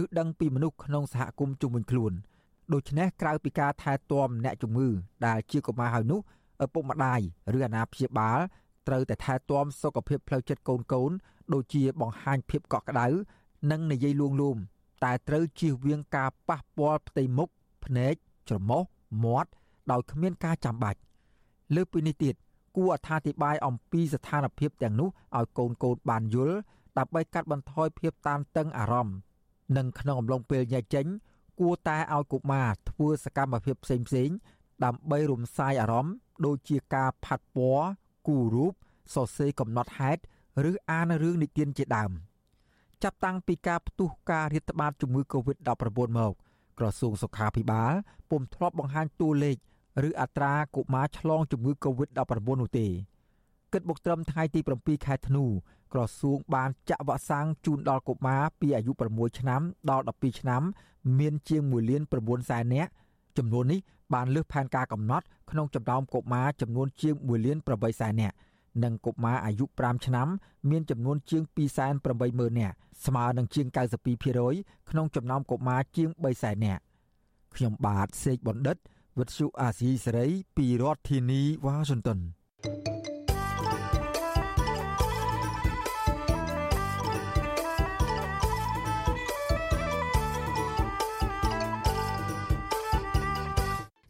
ឬដឹងពីមនុស្សក្នុងសហគមន៍ជុំវិញខ្លួន ដូច្នេះក្រៅពីការថែទាំអ្នកជំងឺដែលជាកុមារហើយនោះឪពុកម្ដាយឬអាណាព្យាបាលត្រូវតែថែទាំសុខភាពផ្លូវចិត្តកូនកូនដូចជាបង្ហាញភាពកក់ក្ដៅនិងនិយាយលួងលោមតែត្រូវជៀសវាងការប៉ះពាល់ផ្ទៃមុខភ្នែកច្រមុះមាត់ដោយគ្មានការចាំបាច់លើពីនេះទៀតគួរអត្ថាធិប្បាយអំពីស្ថានភាពទាំងនោះឲ្យកូនកូនបានយល់ដើម្បីកាត់បន្ថយភាពតានតឹងអារម្មណ៍និងក្នុងអំឡុងពេលញែកចេញ គួរតែឲ្យកុមារធ្វើសកម្មភាពផ្សេងៗដើម្បីរំសាយអារម្មណ៍ដូចជាការផាត់ពណ៌គូររូបសរសេរកំណត់ហេតុឬអានរឿងនិទានជាដើមចាប់តាំងពីការផ្ទុះការរាតត្បាតជំងឺ Covid-19 មកក្រសួងសុខាភិបាលពុំធ្លាប់បង្ហាញតួលេខឬអត្រាកុមារឆ្លងជំងឺ Covid-19 នោះទេគិតមកត្រឹមថ្ងៃទី7ខែធ្នូ ក្រសួងបានចាក់វ៉ាក់សាំងជូនដល់កុមារពីអាយុ6ឆ្នាំដល់12ឆ្នាំ មានជាង1លាន9សែននាក់ចំនួននេះបានលើសផែនការកំណត់ក្នុងចំណោមកុមារចំនួនជាង1លាន8សែននាក់និងកុមារអាយុ5ឆ្នាំ មានចំនួនជាង280,000នាក់ស្មើនឹងជាង92%ក្នុងចំណោមកុមារជាង3សែននាក់ខ្ញុំបាទសេកបណ្ឌិតវិទ្យុអាស៊ីសេរីពីរដ្ឋធានីវ៉ាស៊ីនតោន